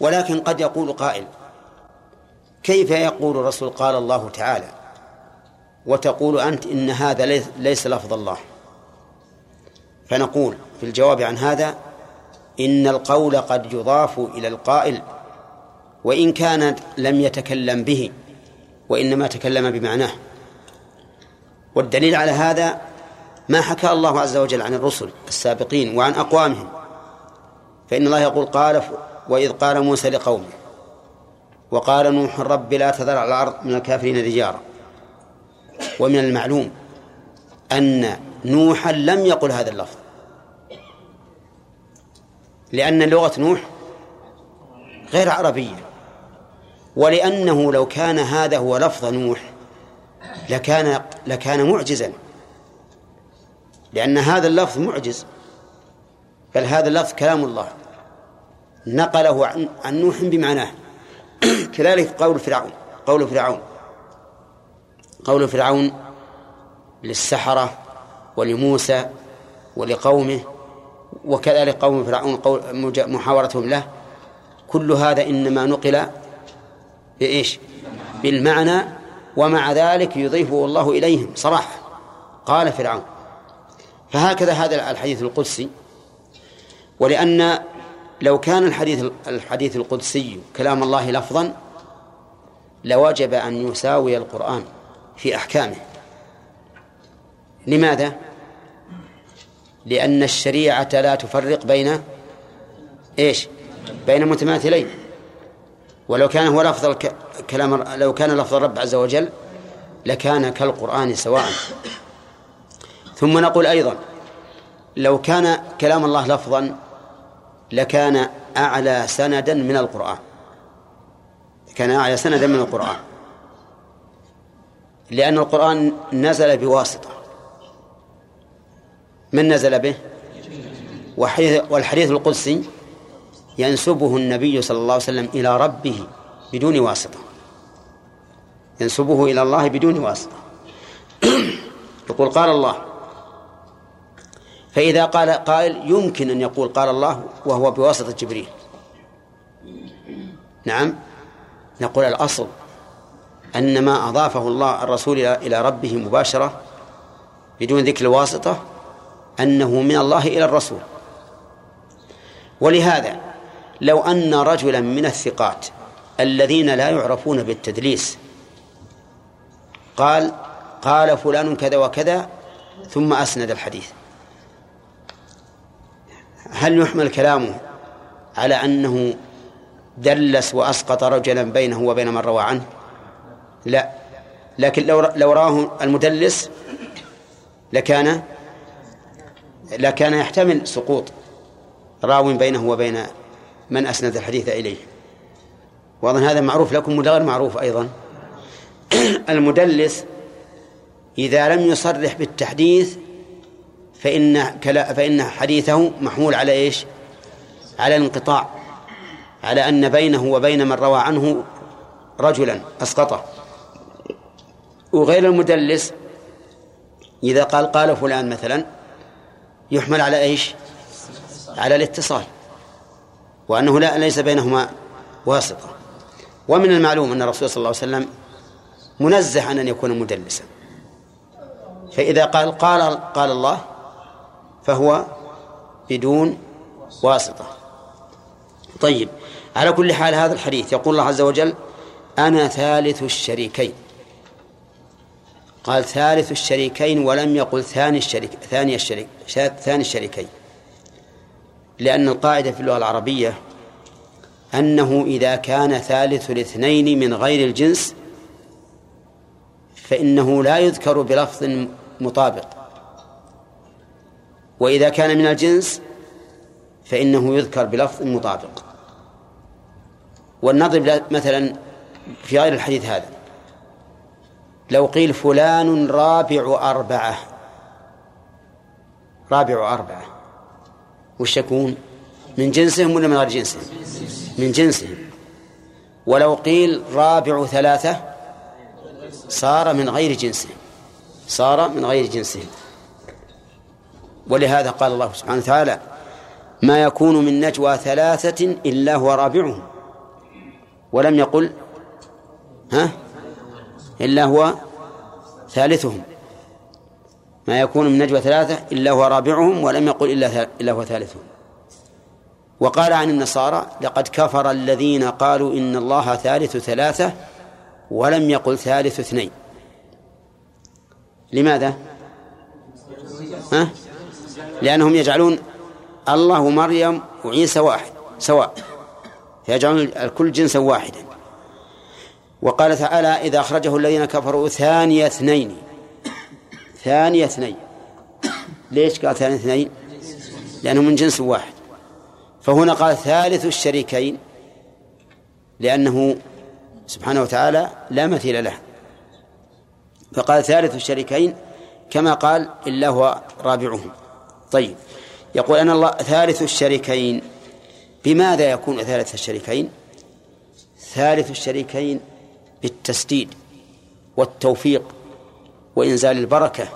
ولكن قد يقول قائل كيف يقول الرسول قال الله تعالى؟ وتقول أنت إن هذا ليس لفظ الله. فنقول في الجواب عن هذا إن القول قد يضاف إلى القائل وإن كان لم يتكلم به وإنما تكلم بمعناه. والدليل على هذا ما حكى الله عز وجل عن الرسل السابقين وعن أقوامهم. فإن الله يقول قال وإذ قال موسى لقومه وقال نوح رب لا تذر على الأرض من الكافرين ديارا ومن المعلوم أن نوحا لم يقل هذا اللفظ. لأن لغة نوح غير عربية. ولأنه لو كان هذا هو لفظ نوح لكان لكان معجزا. لأن هذا اللفظ معجز بل هذا اللفظ كلام الله. نقله عن, عن نوح بمعناه. كذلك قول فرعون قول فرعون. قول فرعون للسحرة ولموسى ولقومه وكذلك قوم فرعون قول محاورتهم له. كل هذا إنما نقل بإيش؟ بالمعنى ومع ذلك يضيفه الله إليهم صراحة. قال فرعون. فهكذا هذا الحديث القدسي. ولأن لو كان الحديث الحديث القدسي كلام الله لفظا لوجب أن يساوي القرآن في أحكامه لماذا؟ لأن الشريعة لا تفرق بين إيش؟ بين متماثلين ولو كان هو لفظ كلام لو كان لفظ الرب عز وجل لكان كالقرآن سواء ثم نقول أيضا لو كان كلام الله لفظا لكان أعلى سندا من القرآن. كان أعلى سندا من القرآن. لأن القرآن نزل بواسطة. من نزل به؟ والحديث القدسي ينسبه النبي صلى الله عليه وسلم إلى ربه بدون واسطة. ينسبه إلى الله بدون واسطة. يقول قال الله فإذا قال قائل يمكن أن يقول قال الله وهو بواسطة جبريل. نعم. نقول الأصل أن ما أضافه الله الرسول إلى ربه مباشرة بدون ذكر الواسطة أنه من الله إلى الرسول. ولهذا لو أن رجلا من الثقات الذين لا يعرفون بالتدليس قال قال فلان كذا وكذا ثم أسند الحديث. هل يحمل كلامه على أنه دلس وأسقط رجلا بينه وبين من روى عنه؟ لا. لكن لو لو راه المدلس لكان لكان يحتمل سقوط راو بينه وبين من أسند الحديث إليه. وأظن هذا معروف لكم غير معروف أيضا؟ المدلس إذا لم يصرح بالتحديث فإن فإن حديثه محمول على إيش؟ على الانقطاع على أن بينه وبين من روى عنه رجلا أسقطه. وغير المدلس إذا قال قال فلان مثلا يحمل على إيش؟ على الاتصال وأنه لا ليس بينهما واسطة. ومن المعلوم أن الرسول صلى الله عليه وسلم منزه عن أن يكون مدلسا. فإذا قال قال قال الله فهو بدون واسطة. طيب على كل حال هذا الحديث يقول الله عز وجل أنا ثالث الشريكين. قال ثالث الشريكين ولم يقل ثاني الشريك ثاني الشريك ثاني الشريكين. لأن القاعدة في اللغة العربية أنه إذا كان ثالث الاثنين من غير الجنس فإنه لا يذكر بلفظ مطابق. وإذا كان من الجنس فإنه يذكر بلفظ مطابق. ولنضرب مثلا في غير الحديث هذا. لو قيل فلان رابع أربعة. رابع أربعة. وش يكون؟ من جنسهم ولا من غير جنسهم؟ من جنسهم. ولو قيل رابع ثلاثة صار من غير جنسهم. صار من غير جنسهم. ولهذا قال الله سبحانه وتعالى ما يكون من نجوى ثلاثة إلا هو رابعهم. ولم يقل ها؟ إلا هو ثالثهم. ما يكون من نجوى ثلاثة إلا هو رابعهم ولم يقل إلا إلا هو ثالثهم. وقال عن النصارى لقد كفر الذين قالوا إن الله ثالث ثلاثة ولم يقل ثالث اثنين. لماذا؟ ها؟ لأنهم يجعلون الله ومريم وعيسى واحد سواء. يجعلون الكل جنسا واحدا. وقال تعالى إذا أخرجه الذين كفروا ثاني اثنين. ثاني اثنين. ليش قال ثاني اثنين؟ لأنه من جنس واحد. فهنا قال ثالث الشريكين لأنه سبحانه وتعالى لا مثيل له. فقال ثالث الشريكين كما قال إلا هو رابعهم. طيب. يقول أنا الله ثالث الشريكين. بماذا يكون ثالث الشريكين؟ ثالث الشريكين بالتسديد والتوفيق وإنزال البركة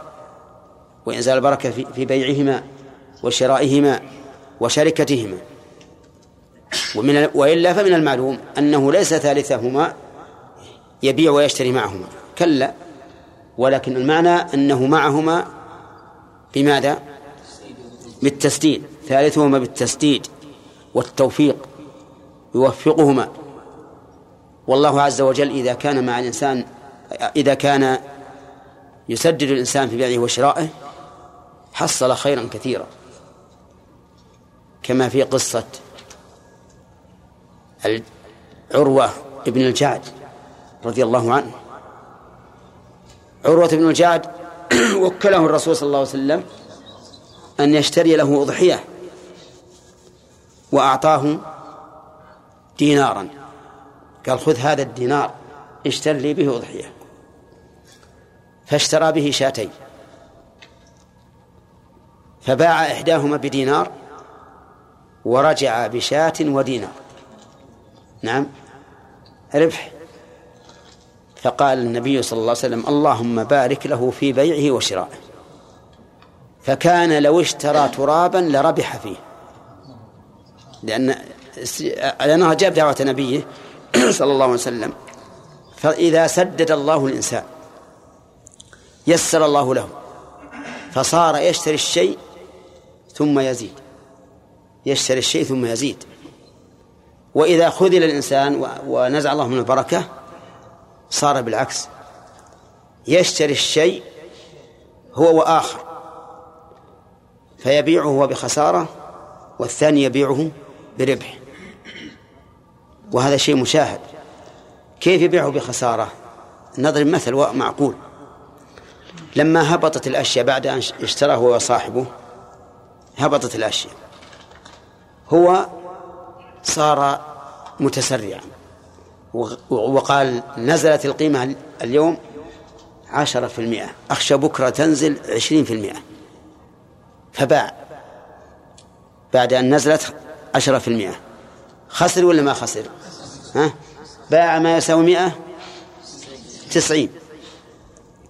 وإنزال البركة في بيعهما وشرائهما وشركتهما. ومن وإلا فمن المعلوم أنه ليس ثالثهما يبيع ويشتري معهما. كلا ولكن المعنى أنه معهما بماذا؟ بالتسديد ثالثهما بالتسديد والتوفيق يوفقهما. والله عز وجل إذا كان مع الإنسان إذا كان يسدد الإنسان في بيعه وشرائه حصل خيرا كثيرا كما في قصة عروة ابن الجعد رضي الله عنه. عروة بن الجعد وكله الرسول صلى الله عليه وسلم أن يشتري له أضحية وأعطاه دينارا. قال خذ هذا الدينار اشتر لي به أضحية. فاشترى به شاتين. فباع إحداهما بدينار ورجع بشاة ودينار. نعم. ربح. فقال النبي صلى الله عليه وسلم اللهم بارك له في بيعه وشرائه. فكان لو اشترى ترابا لربح فيه. لأن لأنه أجاب دعوة نبيه صلى الله عليه وسلم. فإذا سدد الله الإنسان يسر الله له فصار يشتري الشيء ثم يزيد. يشتري الشيء ثم يزيد. وإذا خذل الإنسان ونزع الله من البركة صار بالعكس. يشتري الشيء هو وآخر. فيبيعه بخسارة والثاني يبيعه بربح. وهذا شيء مشاهد. كيف يبيعه بخسارة؟ نضرب مثل معقول. لما هبطت الأشياء بعد أن اشتراه هو وصاحبه هبطت الأشياء. هو صار متسرعا. وقال نزلت القيمة اليوم عشرة في المئة أخشى بكرة تنزل عشرين في المئة. فباع. بعد أن نزلت عشرة في المئة. خسر ولا ما خسر؟ ها؟ باع ما يساوي مئة تسعين.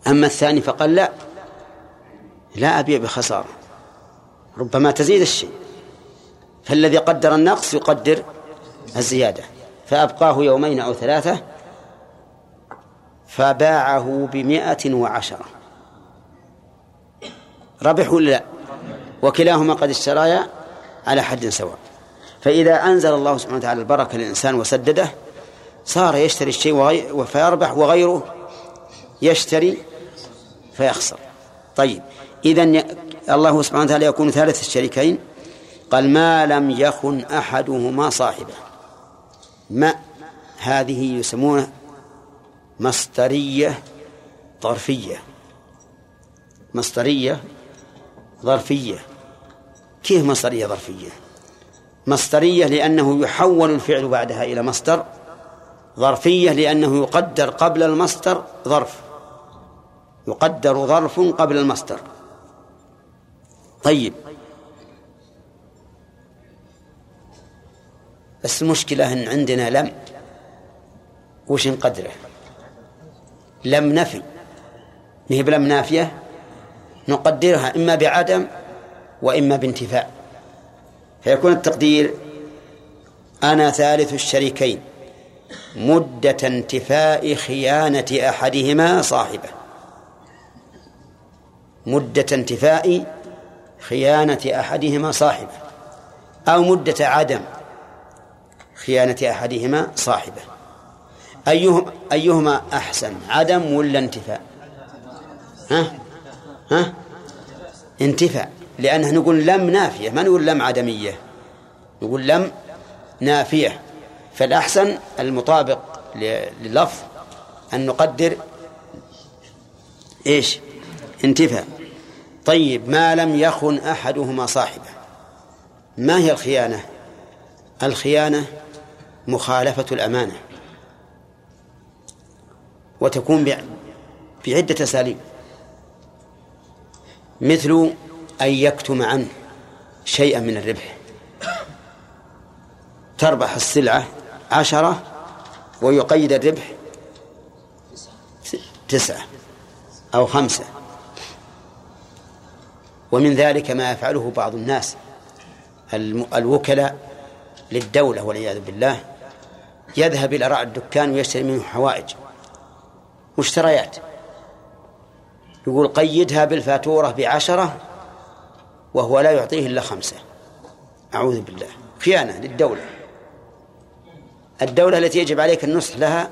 أما الثاني فقال لا. لا أبيع بخسارة. ربما تزيد الشيء. فالذي قدر النقص يقدر الزيادة. فأبقاه يومين أو ثلاثة فباعه بمائة وعشرة. ربح ولا لا؟ وكلاهما قد اشترايا على حد سواء. فإذا أنزل الله سبحانه وتعالى البركة للإنسان وسدده صار يشتري الشيء فيربح وغيره يشتري فيخسر. طيب إذا الله سبحانه وتعالى يكون ثالث الشريكين. قال ما لم يخن أحدهما صاحبه ما هذه يسمونها مصدرية ظرفية. مصدرية ظرفية. كيف مصدرية ظرفية؟ مصدرية لأنه يحول الفعل بعدها إلى مصدر ظرفية لأنه يقدر قبل المصدر ظرف يقدر ظرف قبل المصدر. طيب. بس المشكلة أن عندنا لم وش نقدره؟ لم نفي. هي بلم نافية نقدرها إما بعدم وإما بانتفاء. فيكون التقدير أنا ثالث الشريكين. مدة انتفاء خيانة أحدهما صاحبه. مدة انتفاء خيانة أحدهما صاحبه. أو مدة عدم خيانة أحدهما صاحبه. أيهما أيهما أحسن عدم ولا انتفاء؟ ها؟ ها؟ انتفاء. لأنه نقول لم نافية. ما نقول لم عدمية؟ نقول لم نافية. فالأحسن المطابق لللفظ أن نقدر إيش؟ انتفاء. طيب ما لم يخن أحدهما صاحبه. ما هي الخيانة؟ الخيانة مخالفة الأمانة. وتكون بعدة أساليب. مثل أن يكتم عنه شيئا من الربح. تربح السلعة عشرة ويقيد الربح تسعة أو خمسة. ومن ذلك ما يفعله بعض الناس الوكلاء للدولة والعياذ بالله. يذهب إلى رأى الدكان ويشتري منه حوائج مشتريات. يقول قيدها بالفاتورة بعشرة وهو لا يعطيه إلا خمسة. أعوذ بالله. خيانة للدولة. الدولة التي يجب عليك النصح لها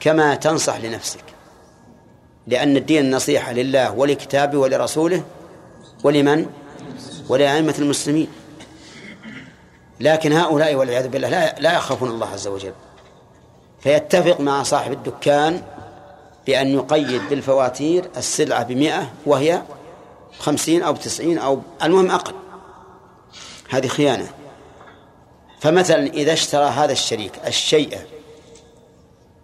كما تنصح لنفسك. لأن الدين النصيحة لله ولكتابه ولرسوله ولمن؟ ولأئمة المسلمين. لكن هؤلاء والعياذ بالله لا لا يخافون الله عز وجل. فيتفق مع صاحب الدكان بأن يقيد بالفواتير السلعة بمئة وهي خمسين أو تسعين أو المهم أقل. هذه خيانة. فمثلا إذا اشترى هذا الشريك الشيء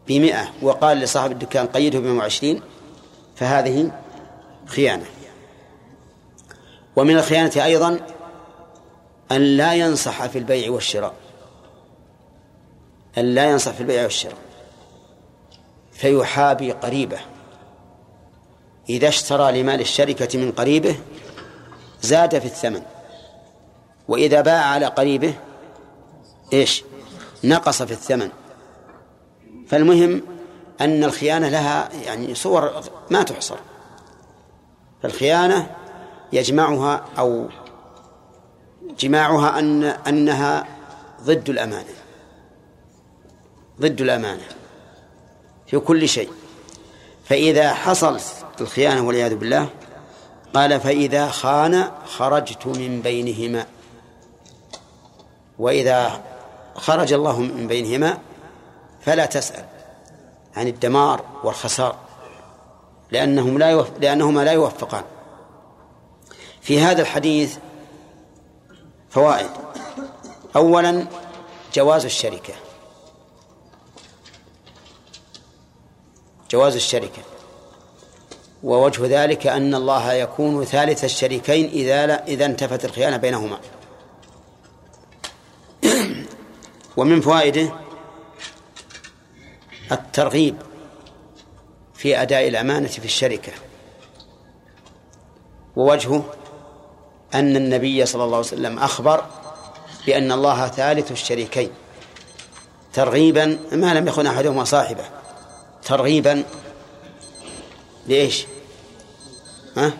بمئة وقال لصاحب الدكان قيده بمئة وعشرين فهذه خيانة. ومن الخيانة أيضا أن لا ينصح في البيع والشراء. أن لا ينصح في البيع والشراء. فيحابي قريبه. إذا اشترى لمال الشركة من قريبه زاد في الثمن. وإذا باع على قريبه إيش؟ نقص في الثمن. فالمهم أن الخيانة لها يعني صور ما تحصر. فالخيانة يجمعها أو جماعها أن أنها ضد الأمانة. ضد الأمانة في كل شيء. فإذا حصل الخيانة والعياذ بالله. قال فإذا خان خرجت من بينهما. وإذا خرج الله من بينهما فلا تسأل عن الدمار والخسار لأنهم لا يوف... لأنهما لا يوفقان. في هذا الحديث فوائد. أولا جواز الشركة. جواز الشركة. ووجه ذلك أن الله يكون ثالث الشريكين إذا لا إذا انتفت الخيانة بينهما. ومن فوائده الترغيب في أداء الأمانة في الشركة. ووجهه أن النبي صلى الله عليه وسلم أخبر بأن الله ثالث الشريكين. ترغيبا ما لم يكن أحدهما صاحبه. ترغيبا لإيش؟ ها؟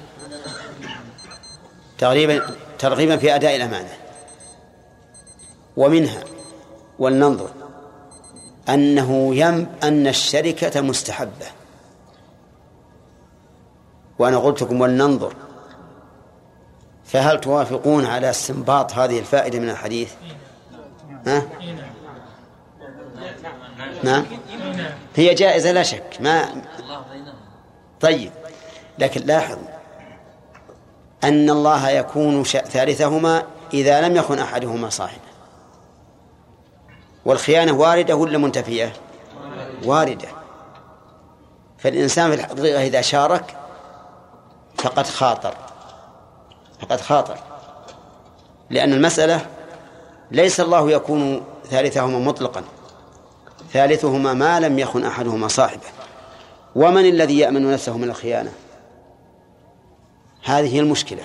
ترغيبا ترغيبا في أداء الأمانة. ومنها ولننظر أنه يم أن الشركة مستحبة. وأنا قلت لكم ولننظر. فهل توافقون على استنباط هذه الفائدة من الحديث؟ ها؟ نعم هي جائزة لا شك. ما طيب لكن لاحظ أن الله يكون ثالثهما إذا لم يكن أحدهما صاحبا. والخيانة واردة ولا منتفية؟ واردة. فالإنسان في الحقيقة إذا شارك فقد خاطر فقد خاطر. لأن المسألة ليس الله يكون ثالثهما مطلقا ثالثهما ما لم يكن أحدهما صاحبه ومن الذي يأمن نفسه من الخيانة؟ هذه المشكلة.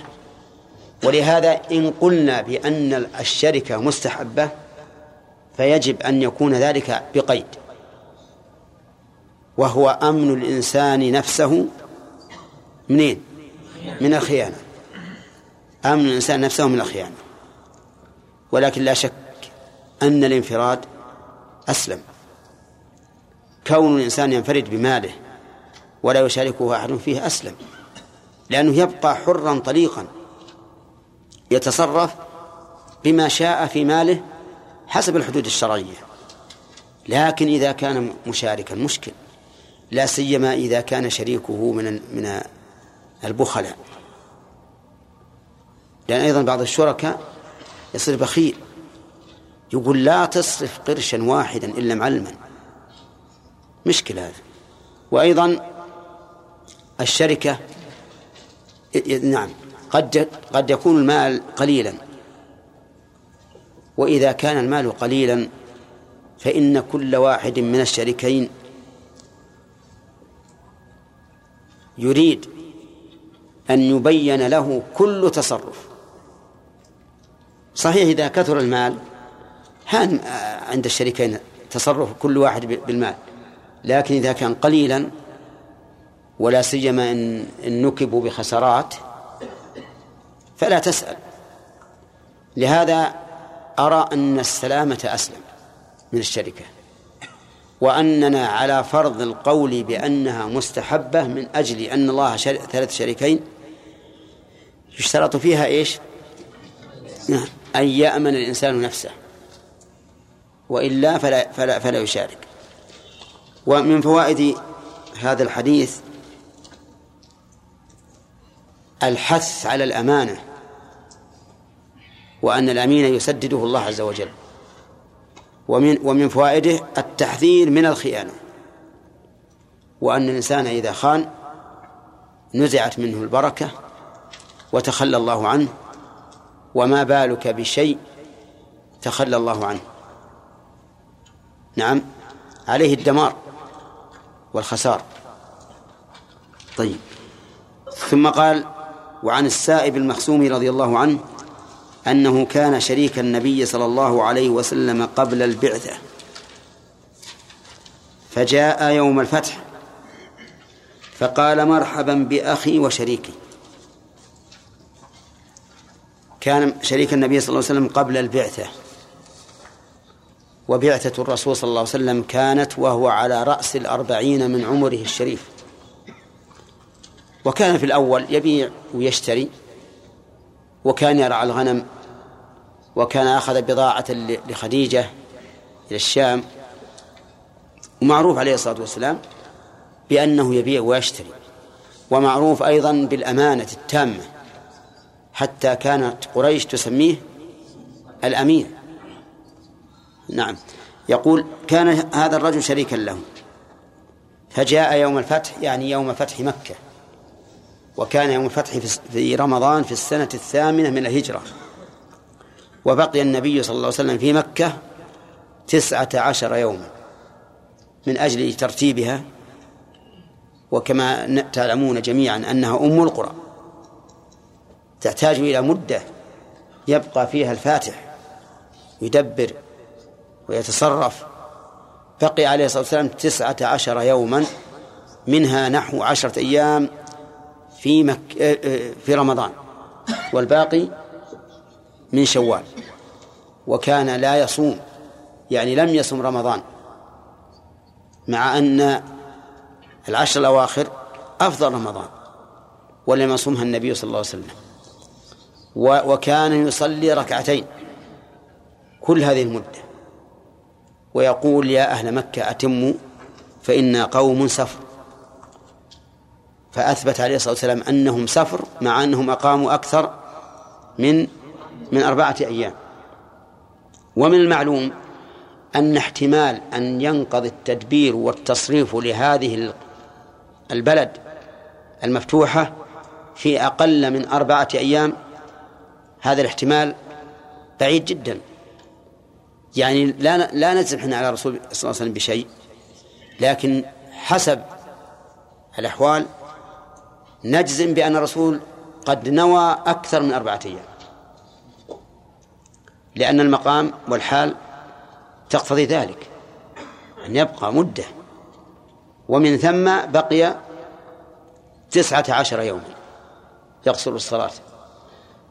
ولهذا إن قلنا بأن الشركة مستحبة فيجب أن يكون ذلك بقيد. وهو أمن الإنسان نفسه منين؟ من الخيانة. أمن الإنسان نفسه من الخيانة. ولكن لا شك أن الانفراد أسلم. كون الإنسان ينفرد بماله ولا يشاركه أحد فيه أسلم لأنه يبقى حرا طليقا يتصرف بما شاء في ماله حسب الحدود الشرعية. لكن إذا كان مشاركا مشكل. لا سيما إذا كان شريكه من من البخلاء. لأن أيضا بعض الشركاء يصير بخيل. يقول لا تصرف قرشا واحدا إلا معلما. مشكلة هذا وأيضا الشركة نعم قد قد يكون المال قليلا. وإذا كان المال قليلا فإن كل واحد من الشريكين يريد أن يبين له كل تصرف. صحيح إذا كثر المال هان عند الشريكين تصرف كل واحد بالمال. لكن إذا كان قليلا ولا سيما إن, إن نكبوا بخسارات فلا تسأل. لهذا أرى أن السلامة أسلم من الشركة وأننا على فرض القول بأنها مستحبة من أجل أن الله شر... ثلاث شريكين. يشترط فيها إيش؟ أن يأمن الإنسان نفسه وإلا فلا, فلا, فلا يشارك. ومن فوائد هذا الحديث الحث على الأمانة وأن الأمين يسدده الله عز وجل. ومن ومن فوائده التحذير من الخيانة. وأن الإنسان إذا خان نزعت منه البركة وتخلى الله عنه وما بالك بشيء تخلى الله عنه. نعم عليه الدمار والخسار. طيب. ثم قال وعن السائب المخسوم رضي الله عنه أنه كان شريك النبي صلى الله عليه وسلم قبل البعثة. فجاء يوم الفتح فقال مرحبا بأخي وشريكي. كان شريك النبي صلى الله عليه وسلم قبل البعثة. وبعثة الرسول صلى الله عليه وسلم كانت وهو على رأس الأربعين من عمره الشريف. وكان في الأول يبيع ويشتري وكان يرعى الغنم وكان أخذ بضاعة لخديجة إلى الشام ومعروف عليه الصلاة والسلام بأنه يبيع ويشتري ومعروف أيضا بالأمانة التامة حتى كانت قريش تسميه الأمين نعم. يقول كان هذا الرجل شريكا له فجاء يوم الفتح يعني يوم فتح مكة. وكان يوم الفتح في رمضان في السنة الثامنة من الهجرة. وبقي النبي صلى الله عليه وسلم في مكة تسعة عشر يوما من أجل ترتيبها. وكما تعلمون جميعا أنها أم القرى. تحتاج إلى مدة يبقى فيها الفاتح يدبر ويتصرف. بقي عليه الصلاة والسلام تسعة عشر يوما منها نحو عشرة أيام في مك... في رمضان. والباقي من شوال. وكان لا يصوم يعني لم يصم رمضان. مع أن العشر الأواخر أفضل رمضان ولم يصومها النبي صلى الله عليه وسلم. وكان يصلي ركعتين كل هذه المدة. ويقول يا أهل مكة أتموا فإنا قوم سفر. فأثبت عليه الصلاة والسلام أنهم سفر مع أنهم أقاموا أكثر من من أربعة أيام. ومن المعلوم أن احتمال أن ينقضي التدبير والتصريف لهذه البلد المفتوحة في أقل من أربعة أيام هذا الاحتمال بعيد جدا. يعني لا لا نجزم إحنا على الرسول صلى الله عليه وسلم بشيء لكن حسب الأحوال نجزم بأن الرسول قد نوى أكثر من أربعة أيام. لأن المقام والحال تقتضي ذلك أن يبقى مدة. ومن ثم بقي تسعة عشر يوما يقصر الصلاة.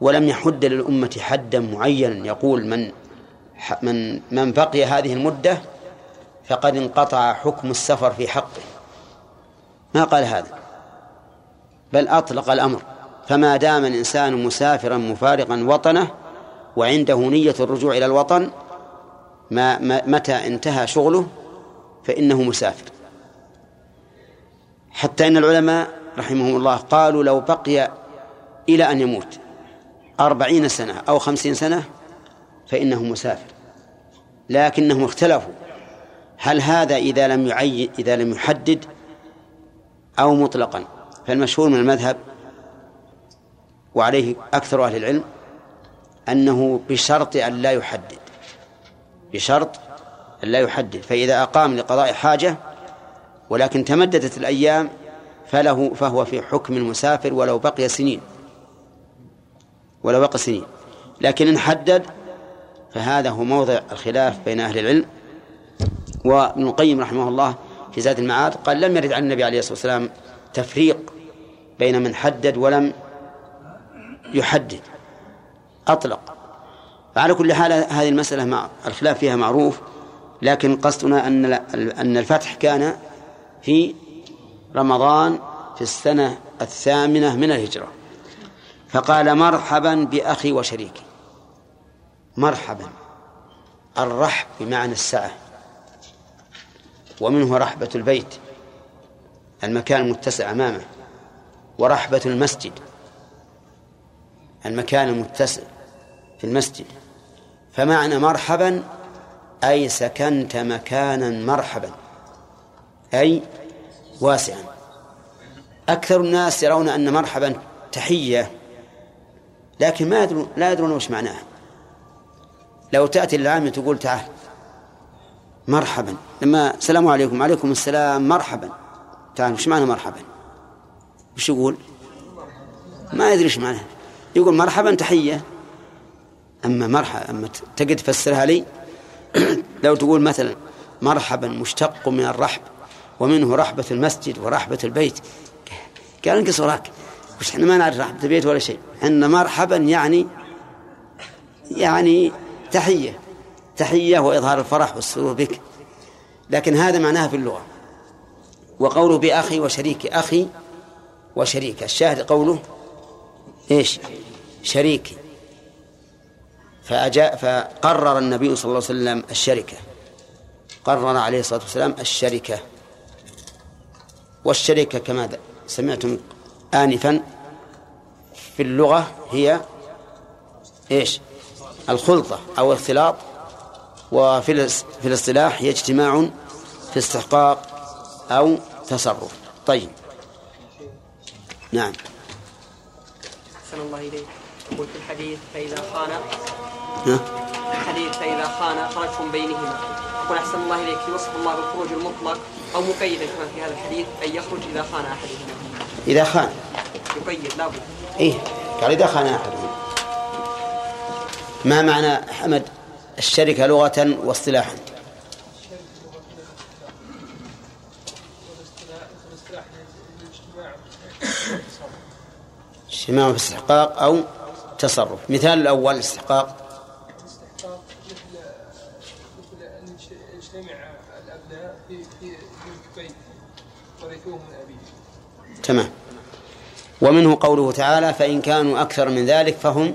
ولم يحد للأمة حدا معينا يقول من من من بقي هذه المدة فقد انقطع حكم السفر في حقه. ما قال هذا؟ بل أطلق الأمر. فما دام الإنسان مسافرا مفارقا وطنه وعنده نية الرجوع إلى الوطن ما متى انتهى شغله؟ فإنه مسافر. حتى إن العلماء رحمهم الله قالوا لو بقي إلى أن يموت أربعين سنة أو خمسين سنة فإنه مسافر. لكنهم اختلفوا. هل هذا إذا لم يعين إذا لم يحدد أو مطلقا؟ فالمشهور من المذهب وعليه أكثر أهل العلم أنه بشرط أن لا يحدد بشرط أن لا يحدد. فإذا أقام لقضاء حاجة ولكن تمددت الأيام فله فهو في حكم المسافر ولو بقي سنين ولو بقي سنين. لكن إن حدد فهذا هو موضع الخلاف بين أهل العلم. وابن القيم رحمه الله في زاد المعاد قال لم يرد عن النبي عليه الصلاة والسلام تفريق بين من حدد ولم يحدد. أطلق. فعلى كل حال هذه المسألة مع الخلاف فيها معروف لكن قصدنا أن أن الفتح كان في رمضان في السنة الثامنة من الهجرة. فقال مرحبا بأخي وشريكي. مرحبا. الرحب بمعنى السعة. ومنه رحبة البيت المكان المتسع أمامه. ورحبة المسجد. المكان المتسع في المسجد. فمعنى مرحبا أي سكنت مكانا مرحبا. أي واسعا. أكثر الناس يرون أن مرحبا تحية لكن ما يدرون لا يدرون وش معناها. لو تأتي العامة تقول تعال مرحبا. لما السلام عليكم. وعليكم السلام مرحبا. تعال وش معنى مرحبا؟ وش يقول؟ ما يدري إيش معناها يقول مرحبا تحية. أما مرحبا أما تقد تفسرها لي؟ لو تقول مثلا مرحبا مشتق من الرحب ومنه رحبة المسجد ورحبة البيت. قال انقص وراك وش إحنا ما نعرف رحبة البيت ولا شيء. إن مرحبا يعني يعني تحية. تحية وإظهار الفرح والسرور بك. لكن هذا معناها في اللغة. وقوله بأخي وشريك أخي وشريك. الشاهد قوله إيش؟ شريكي فأجاء فقرر النبي صلى الله عليه وسلم الشركة. قرر عليه الصلاة والسلام الشركة. والشركة كما سمعتم آنفا في اللغة هي إيش؟ الخلطة أو اختلاط. وفي في الاصطلاح هي اجتماع في استحقاق أو تصرف. طيب. نعم. أحسن الله إليك. قلت الحديث فإذا خان؟ الحديث فإذا خان خرجتم بينهما. يقول أحسن الله إليك. يوصف الله بالخروج المطلق أو مقيدا كما في هذا الحديث أن يخرج إذا خان أحدهما. إذا خان. يقيد لابد إيه. قال إذا خان أحدهما. ما معنى حمد الشركة لغة واصطلاحا؟ اجتماع في استحقاق أو تصرف. مثال الأول الاستحقاق. الاستحقاق مثل مثل ان يجتمع الابناء في في بيت من تمام. ومنه قوله تعالى فإن كانوا أكثر من ذلك فهم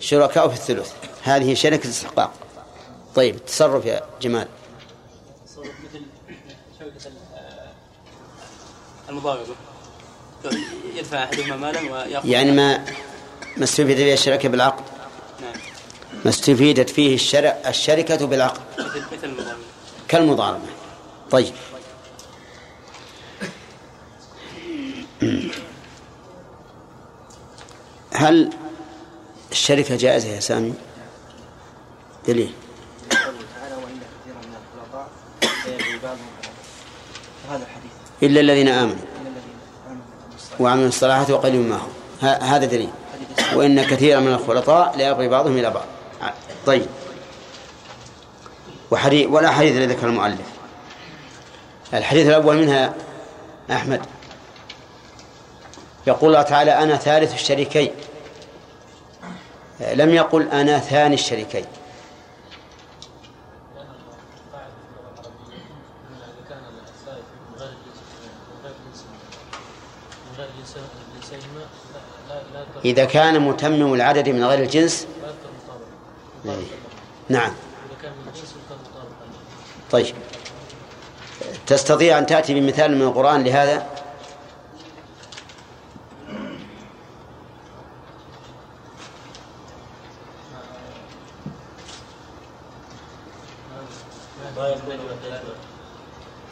شركاء في الثلث. هذه شركة استحقاق طيب التصرف يا جمال. مثل شبكة المضاربة. يدفع أحدهما مالا ويأخذ يعني ما ما استفيد فيه الشركة بالعقد. نعم. ما استفيدت فيه الشر... الشركة بالعقد. مثل مثل المضاربة كالمضاربة. طيب. هل الشركة جائزة يا سامي؟ دليل. قوله تعالى وإن كثيرا من الخلطاء سيبغي بعضهم هذا الحديث. إلا الذين آمنوا إلا الذين آمنوا. وعملوا الصلاحات وقليل ما هم ه- هذا دليل. وإن كثيرا من الخلطاء لا يبغي بعضهم إلى بعض. طيب. وحديث ولا حديث الذي ذكر المؤلف. الحديث الأول منها أحمد. يقول الله تعالى أنا ثالث الشريكين. لم يقل أنا ثاني الشريكين. إذا كان متمم العدد من غير الجنس. نعم. طيب. تستطيع أن تأتي بمثال من القرآن لهذا؟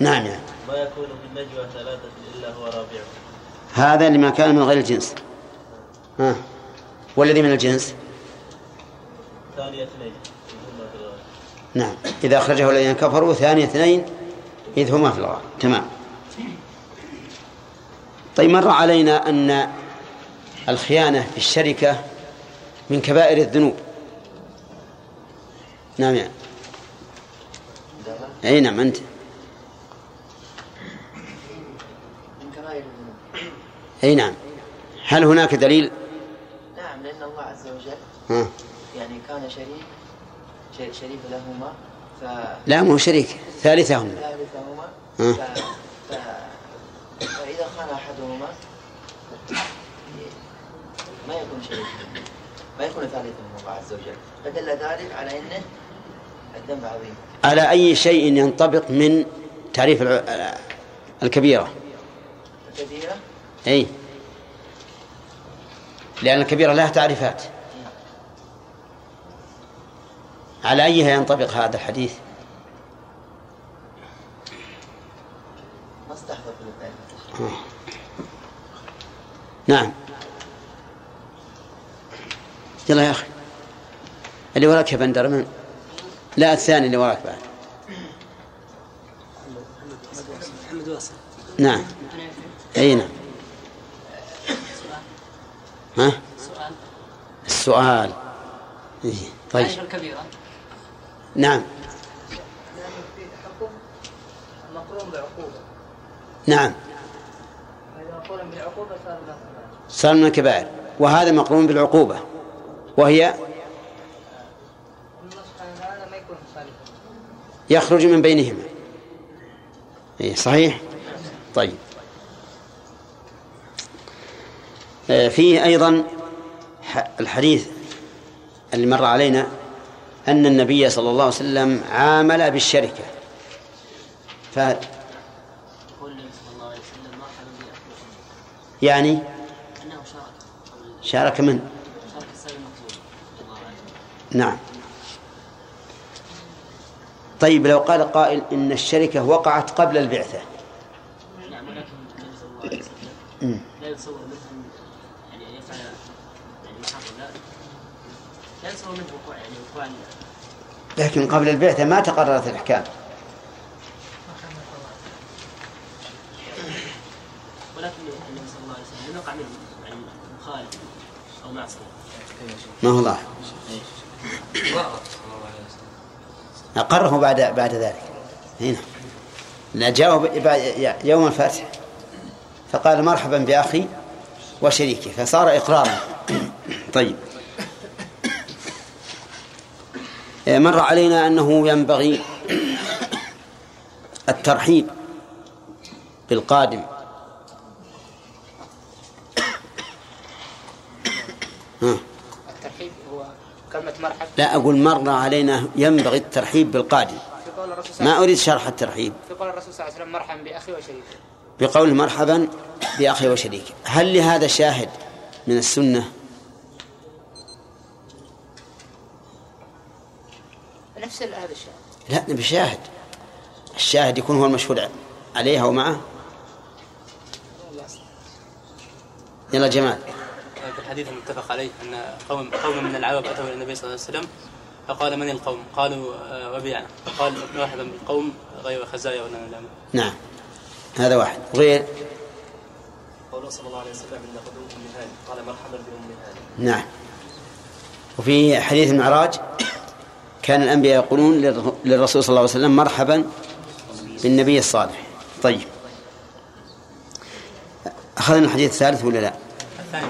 نعم. يعني ما يكون من نجوى ثلاثة إلا هو رابعهم. هذا لما كان من غير الجنس. ها. والذي من الجنس؟ ثاني اثنين نعم. إذا أخرجه الذين كفروا ثاني اثنين إذ هما في الغار. تمام. طيب مر علينا أن الخيانة في الشركة من كبائر الذنوب. نعم يعني أي نعم أنت. من كبائر الذنوب. أي نعم. هل هناك دليل نعم لأن الله عز وجل ها. يعني كان شريك شر- شريك لهما ف لا مو شريك ثالثهم ثالثهما. ها. ف... ف... فإذا خان أحدهما ما يكون شريك. ما يكون ثالثهما الله عز وجل فدل ذلك على أنه الذنب عظيم. على أي شيء ينطبق من تعريف الكبيرة؟ كثيرة أي. لأن الكبيرة لها تعريفات. على أيها ينطبق هذا الحديث؟ نعم. يلا يا أخي. اللي وراك يا بندر من؟ لا الثاني اللي وراك بعد. محمد نعم. أي نعم. ها؟ سؤال السؤال. إيه. طيب. نعم. مقرون بعقوبة نعم. صار من الكبائر. وهذا مقرون بالعقوبة. وهي يخرج من بينهما. إيه صحيح؟ طيب. آه، فيه أيضا الحديث اللي مر علينا أن النبي صلى الله عليه وسلم عامل بالشركة. ف يعني شارك من؟ نعم. طيب لو قال قائل إن الشركة وقعت قبل البعثة. لا يتصور منهم يعني يفعل يعني لا يتصور منه وقوع يعني وقوع لكن قبل البعثة ما تقررت الأحكام. ولكن النبي صلى الله عليه وسلم لم يقع منه يعني مخالف أو معصية. ما هو ظاهر. أقره بعد بعد ذلك. هنا. لا جاوب بعد- يوم الفتح. فقال مرحبا بأخي وشريكي. فصار إقرارا. طيب. مر علينا أنه ينبغي الترحيب بالقادم. الترحيب هو كلمة مرحب. لا أقول مر علينا ينبغي الترحيب بالقادم. ما أريد شرح الترحيب. في قول الرسول صلى الله عليه وسلم مرحبا بأخي وشريكي بقول مرحبا بأخي وشريكي هل لهذا شاهد من السنة؟ نفس هذا الشيء لا نبي شاهد. الشاهد يكون هو المشهود عليها ومعه. يلا جمال في الحديث المتفق عليه أن قوم قوم من العرب أتوا إلى النبي صلى الله عليه وسلم فقال من القوم؟ قالوا آه، وبيعنا فقال مرحبا بالقوم غير خزايا ولا نلام نعم. هذا واحد. غير؟ قوله صلى الله عليه وسلم إن قدوم هاني قال مرحبا بأم هاني نعم. وفي حديث المعراج كان الأنبياء يقولون للر- للرسول صلى الله عليه وسلم مرحبا بالنبي الصالح. طيب. أخذنا الحديث الثالث ولا لا؟ الثاني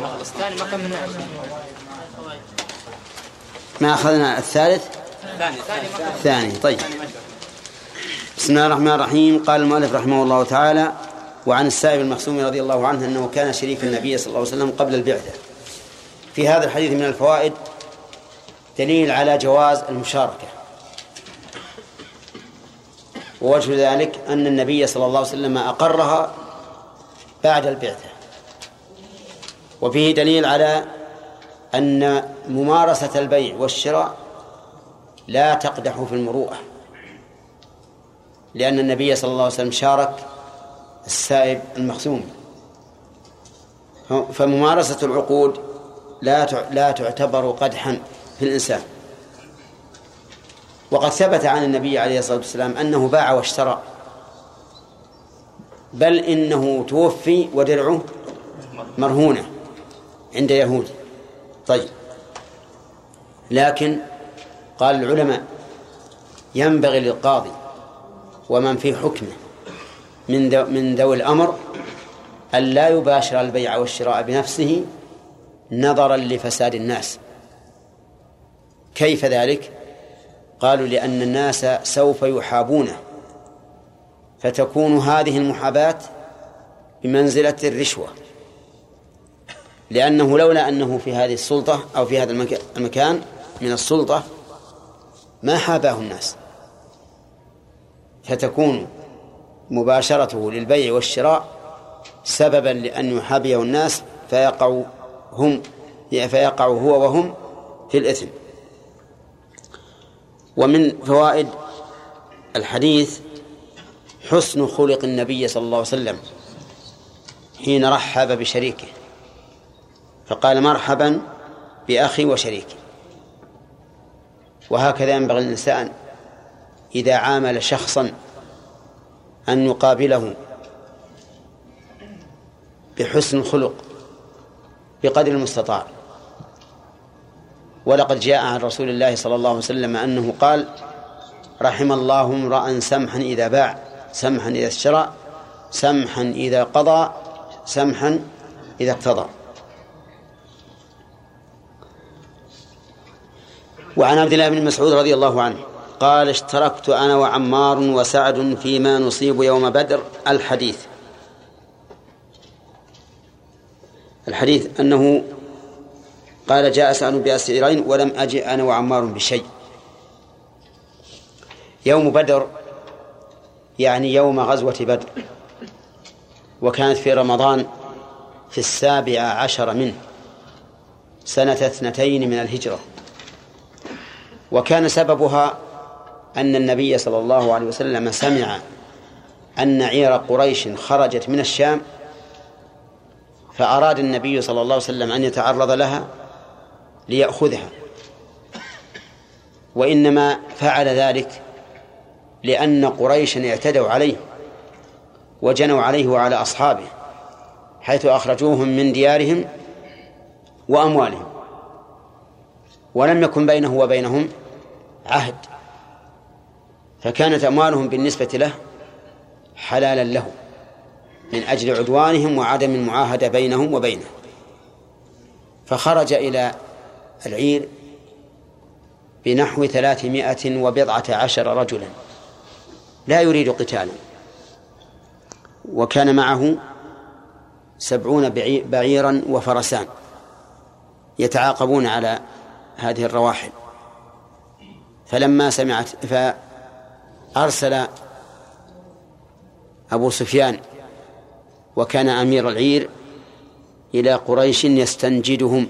ما أخذنا الثالث؟ الثاني. طيب. بسم الله الرحمن الرحيم. قال المؤلف رحمه الله تعالى وعن السائب المخصوم رضي الله عنه أنه كان شريك النبي صلى الله عليه وسلم قبل البعثة. في هذا الحديث من الفوائد دليل على جواز المشاركة. ووجه ذلك أن النبي صلى الله عليه وسلم أقرها بعد البعثة. وفيه دليل على أن ممارسة البيع والشراء لا تقدح في المروءة لأن النبي صلى الله عليه وسلم شارك السائب المخزوم. فممارسة العقود لا لا تعتبر قدحا. في الإنسان. وقد ثبت عن النبي عليه الصلاة والسلام أنه باع واشترى. بل إنه توفي ودرعه مرهونة عند يهود. طيب. لكن قال العلماء ينبغي للقاضي ومن في حكمه من ذو من ذوي الأمر أن لا يباشر البيع والشراء بنفسه نظرا لفساد الناس. كيف ذلك؟ قالوا لأن الناس سوف يحابونه. فتكون هذه المحاباة بمنزلة الرشوة. لأنه لولا أنه في هذه السلطة أو في هذا المكان من السلطة ما حاباه الناس. فتكون مباشرته للبيع والشراء سببا لأن يحابيه الناس فيقع هم فيقع هو وهم في الإثم. ومن فوائد الحديث حسن خلق النبي صلى الله عليه وسلم حين رحب بشريكه فقال مرحبا بأخي وشريكي. وهكذا ينبغي الإنسان إذا عامل شخصا أن يقابله بحسن الخلق بقدر المستطاع. ولقد جاء عن رسول الله صلى الله عليه وسلم أنه قال رحم الله امرأ سمحا إذا باع سمحا إذا اشترى سمحا إذا قضى سمحا إذا اقتضى. وعن عبد الله بن مسعود رضي الله عنه قال اشتركت أنا وعمار وسعد فيما نصيب يوم بدر. الحديث الحديث أنه قال جاء سعد بأسعرين ولم أجئ أنا وعمار بشيء. يوم بدر يعني يوم غزوة بدر وكانت في رمضان في السابع عشر منه سنة اثنتين من الهجرة. وكان سببها أن النبي صلى الله عليه وسلم سمع أن عير قريش خرجت من الشام فأراد النبي صلى الله عليه وسلم أن يتعرض لها ليأخذها. وإنما فعل ذلك لأن قريشا اعتدوا عليه وجنوا عليه وعلى أصحابه حيث أخرجوهم من ديارهم وأموالهم. ولم يكن بينه وبينهم عهد فكانت أموالهم بالنسبة له حلالا له من أجل عدوانهم وعدم المعاهدة بينهم وبينه. فخرج إلى العير بنحو ثلاثمائة وبضعة عشر رجلا. لا يريد قتالا. وكان معه سبعون بعيرا وفرسان يتعاقبون على هذه الرواحل. فلما سمعت فأرسل أبو سفيان وكان أمير العير إلى قريش يستنجدهم.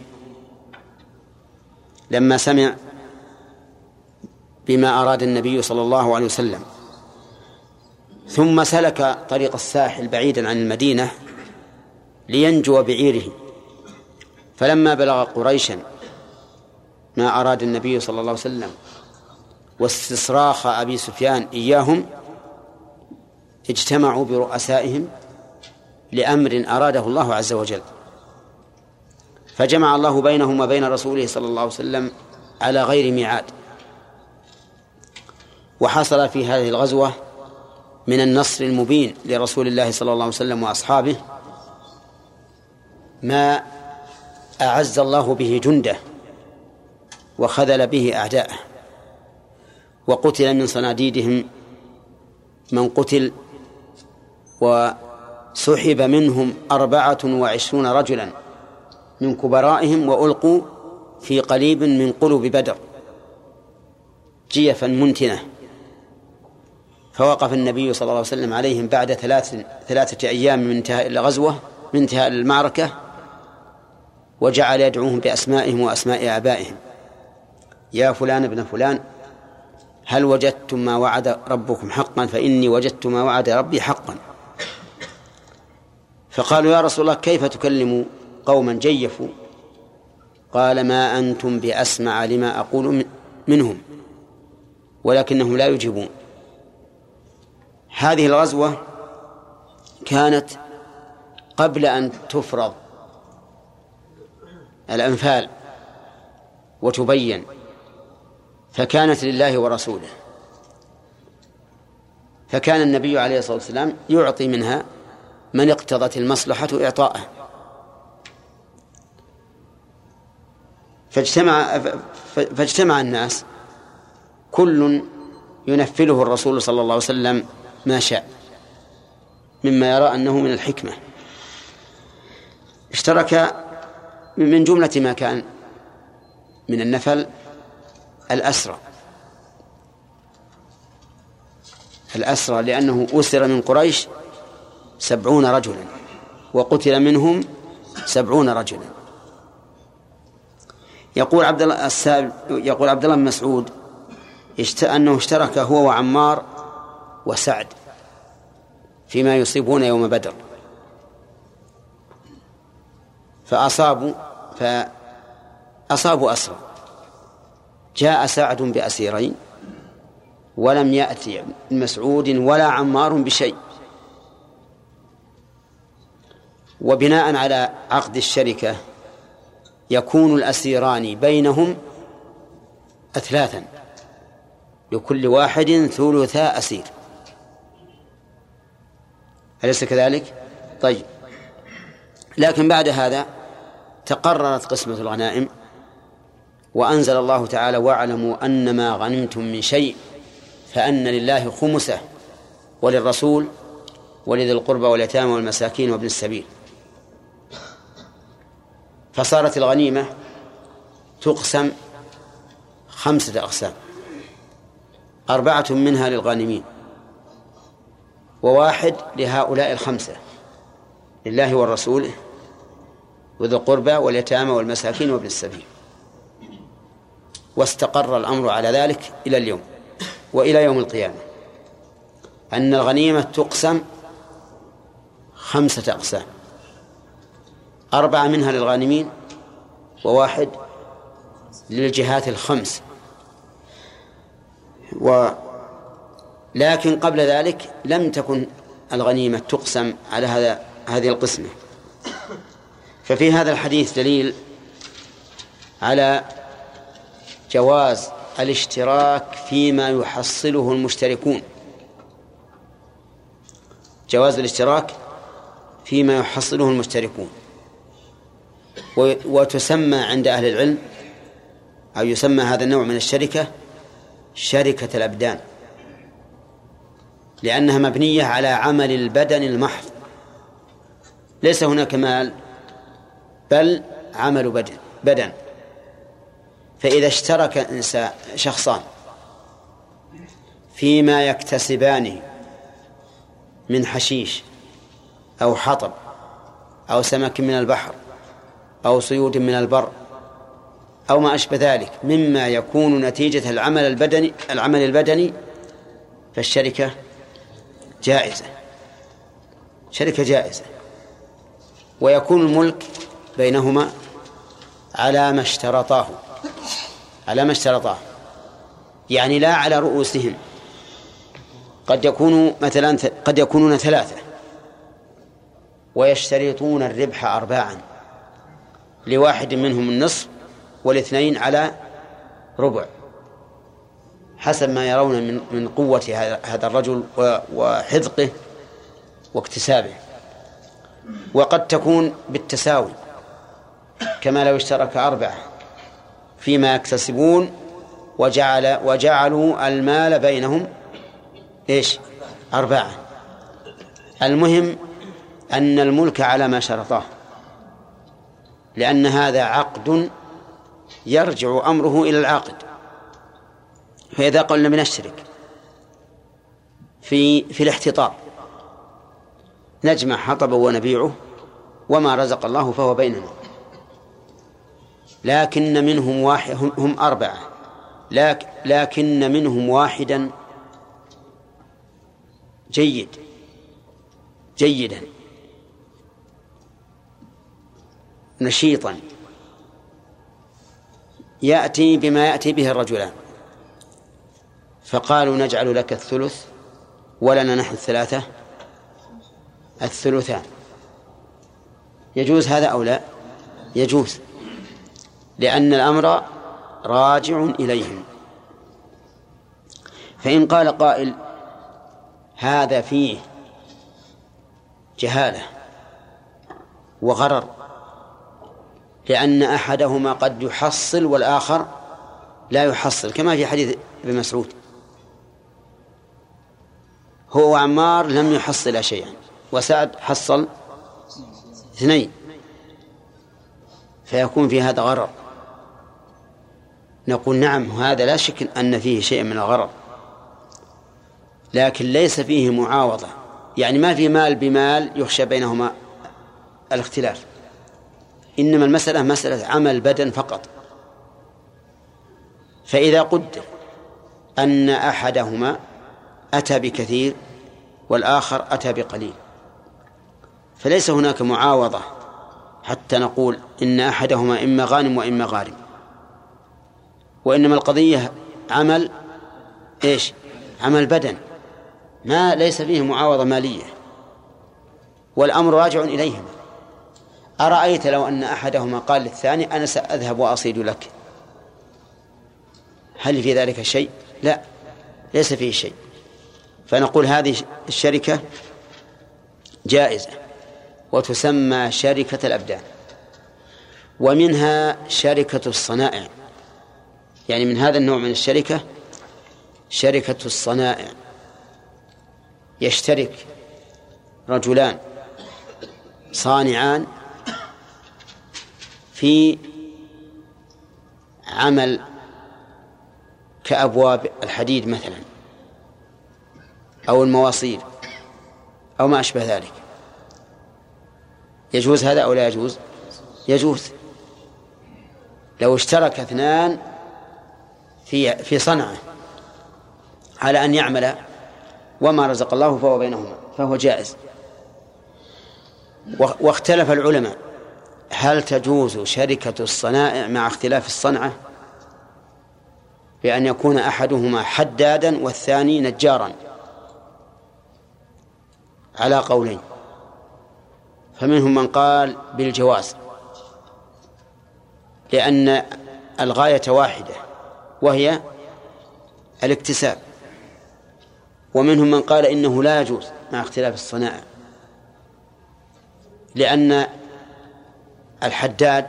لما سمع بما أراد النبي صلى الله عليه وسلم. ثم سلك طريق الساحل بعيدا عن المدينة لينجو بعيره. فلما بلغ قريشا ما أراد النبي صلى الله عليه وسلم واستصراخ أبي سفيان إياهم اجتمعوا برؤسائهم لأمر أراده الله عز وجل. فجمع الله بينهم وبين رسوله صلى الله عليه وسلم على غير ميعاد. وحصل في هذه الغزوة من النصر المبين لرسول الله صلى الله عليه وسلم وأصحابه ما أعز الله به جنده وخذل به أعداءه وقتل من صناديدهم من قتل وسحب منهم أربعة وعشرون رجلا. من كبرائهم وألقوا في قليب من قلوب بدر جيفا منتنة. فوقف النبي صلى الله عليه وسلم عليهم بعد ثلاث ثلاثة أيام من انتهاء الغزوة من انتهاء المعركة وجعل يدعوهم بأسمائهم وأسماء آبائهم. يا فلان ابن فلان هل وجدتم ما وعد ربكم حقا؟ فإني وجدت ما وعد ربي حقا. فقالوا يا رسول الله كيف تكلم قوما جيفوا قال ما أنتم بأسمع لما أقول منهم ولكنهم لا يجيبون. هذه الغزوة كانت قبل أن تفرض الأنفال وتبين فكانت لله ورسوله. فكان النبي عليه الصلاة والسلام يعطي منها من اقتضت المصلحة إعطاءه فاجتمع فاجتمع الناس كل ينفله الرسول صلى الله عليه وسلم ما شاء مما يرى أنه من الحكمة. اشترك من جملة ما كان من النفل الأسرى. الأسرى لأنه أسر من قريش سبعون رجلا وقتل منهم سبعون رجلا. يقول عبد الله يقول عبد الله بن مسعود أنه اشترك هو وعمار وسعد فيما يصيبون يوم بدر. فأصابوا فأصابوا أسرى جاء سعد بأسيرين ولم يأتي مسعود ولا عمار بشيء. وبناء على عقد الشركة يكون الأسيران بينهم أثلاثا. لكل واحد ثلثا أسير. أليس كذلك؟ طيب. لكن بعد هذا تقررت قسمة الغنائم وأنزل الله تعالى واعلموا أن ما غنمتم من شيء فأن لله خمسه وللرسول ولذي القربى واليتامى والمساكين وابن السبيل. فصارت الغنيمة تقسم خمسة أقسام. أربعة منها للغانمين وواحد لهؤلاء الخمسة لله والرسول وذي القربى واليتامى والمساكين وابن السبيل. واستقر الأمر على ذلك إلى اليوم وإلى يوم القيامة. أن الغنيمة تقسم خمسة أقسام. أربعة منها للغانمين وواحد للجهات الخمس. و لكن قبل ذلك لم تكن الغنيمة تقسم على هذا هذه القسمة. ففي هذا الحديث دليل على جواز الاشتراك فيما يحصله المشتركون. جواز الاشتراك فيما يحصله المشتركون. وتسمى عند أهل العلم أو يسمى هذا النوع من الشركة شركة الأبدان لأنها مبنية على عمل البدن المحض. ليس هناك مال بل عمل بدن بدن. فإذا اشترك إنسان شخصان فيما يكتسبانه من حشيش أو حطب أو سمك من البحر أو صيود من البر أو ما أشبه ذلك مما يكون نتيجة العمل البدني العمل البدني فالشركة جائزة. شركة جائزة. ويكون الملك بينهما على ما اشترطاه. على ما اشترطاه. يعني لا على رؤوسهم. قد يكونوا مثلا قد يكونون ثلاثة. ويشترطون الربح أرباعا. لواحد منهم النصف والاثنين على ربع. حسب ما يرون من من قوة هذا- الرجل وحذقه واكتسابه. وقد تكون بالتساوي كما لو اشترك أربعة فيما يكتسبون وجعل وجعلوا المال بينهم إيش؟ أربعة. المهم أن الملك على ما شرطاه. لأن هذا عقد يرجع أمره إلى العاقد فإذا قلنا بنشترك في في الاحتطاب نجمع حطبا ونبيعه وما رزق الله فهو بيننا. لكن منهم واحد هم, أربعة. لك لكن منهم واحدا جيد جيدا. نشيطا. يأتي بما يأتي به الرجلان. فقالوا نجعل لك الثلث ولنا نحن الثلاثة الثلثان. يجوز هذا أو لا؟ يجوز. لأن الأمر راجع إليهم. فإن قال قائل هذا فيه جهالة وغرر لأن أحدهما قد يحصل والآخر لا يحصل كما في حديث ابن مسعود. هو وعمار لم يحصل شيئا وسعد حصل اثنين. فيكون في هذا غرر. نقول نعم هذا لا شك أن فيه شيء من الغرر. لكن ليس فيه معاوضة. يعني ما في مال بمال يخشى بينهما الاختلاف. إنما المسألة مسألة عمل بدن فقط. فإذا قدر أن أحدهما أتى بكثير والآخر أتى بقليل فليس هناك معاوضة حتى نقول إن أحدهما إما غانم وإما غارم. وإنما القضية عمل إيش؟ عمل بدن. ما ليس فيه معاوضة مالية. والأمر راجع إليهما. أرأيت لو أن أحدهما قال للثاني أنا سأذهب وأصيد لك؟ هل في ذلك شيء؟ لا ليس فيه شيء. فنقول هذه الشركة جائزة وتسمى شركة الأبدان ومنها شركة الصنائع. يعني من هذا النوع من الشركة شركة الصنائع. يشترك رجلان صانعان في عمل كأبواب الحديد مثلا أو المواصيل أو ما أشبه ذلك. يجوز هذا أو لا يجوز؟ يجوز. لو اشترك اثنان في في صنعة على أن يعمل وما رزق الله فهو بينهما فهو جائز. واختلف العلماء. هل تجوز شركة الصنائع مع اختلاف الصنعة؟ بأن يكون أحدهما حدادا والثاني نجارا. على قولين. فمنهم من قال بالجواز. لأن الغاية واحدة وهي الاكتساب. ومنهم من قال إنه لا يجوز مع اختلاف الصنائع. لأن الحداد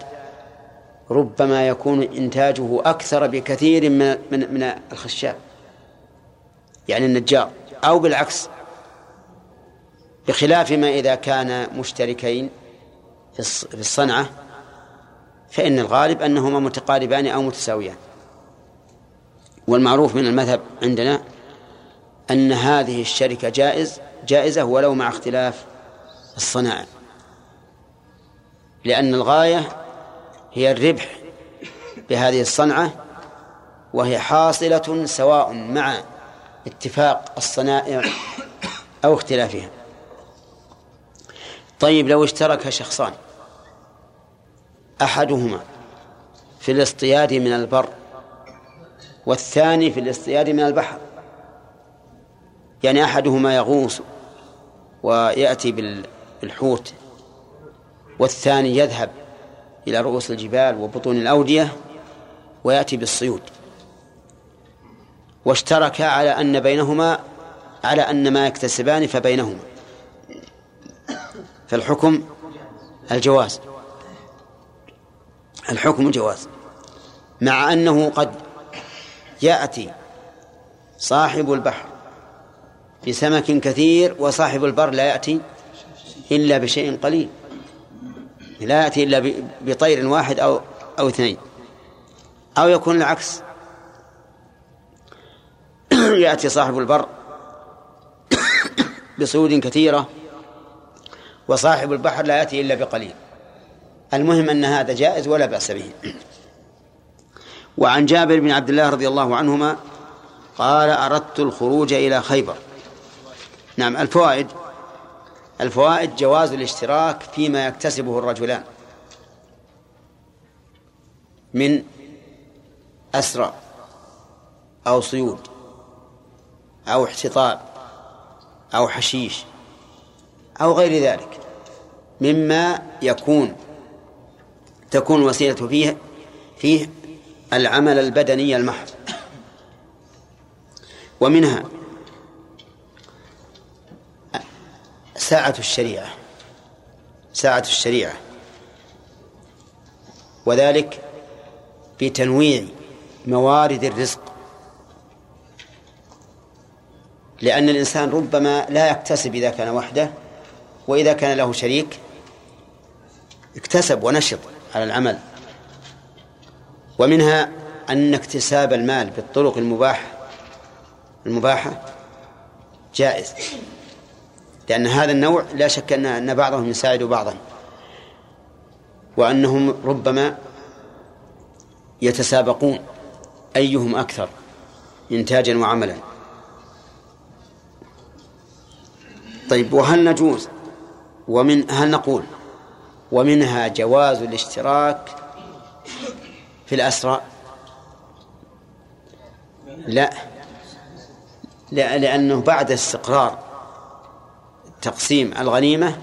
ربما يكون إنتاجه أكثر بكثير من من من الخشاب يعني النجار أو بالعكس بخلاف ما إذا كان مشتركين في الصنعة فإن الغالب أنهما متقاربان أو متساويان. والمعروف من المذهب عندنا أن هذه الشركة جائز جائزة ولو مع اختلاف الصنائع لأن الغاية هي الربح بهذه الصنعة وهي حاصلة سواء مع اتفاق الصنائع أو اختلافها. طيب لو اشترك شخصان أحدهما في الاصطياد من البر والثاني في الاصطياد من البحر يعني أحدهما يغوص ويأتي بالحوت والثاني يذهب إلى رؤوس الجبال وبطون الأودية ويأتي بالصيود. واشتركا على أن بينهما على أن ما يكتسبان فبينهما. فالحكم الجواز. الحكم جواز. مع أنه قد يأتي صاحب البحر بسمك كثير وصاحب البر لا يأتي إلا بشيء قليل. لا يأتي إلا بطير واحد أو أو اثنين. أو يكون العكس. يأتي صاحب البر بصيود كثيرة وصاحب البحر لا يأتي إلا بقليل. المهم أن هذا جائز ولا بأس به. وعن جابر بن عبد الله رضي الله عنهما قال أردت الخروج إلى خيبر. نعم الفوائد الفوائد جواز الاشتراك فيما يكتسبه الرجلان من أسرى أو صيود أو احتطاب أو حشيش أو غير ذلك مما يكون تكون الوسيلة فيه فيه العمل البدني المحض ومنها ساعة الشريعة. ساعة الشريعة. وذلك بتنويع موارد الرزق. لأن الإنسان ربما لا يكتسب إذا كان وحده وإذا كان له شريك اكتسب ونشط على العمل. ومنها أن اكتساب المال بالطرق المباحة المباحة جائز. لأن هذا النوع لا شك أن بعضهم يساعد بعضا. وأنهم ربما يتسابقون أيهم أكثر إنتاجا وعملا. طيب وهل نجوز؟ ومن هل نقول ومنها جواز الاشتراك في الأسرى؟ لا. لا لأنه بعد استقرار تقسيم الغنيمة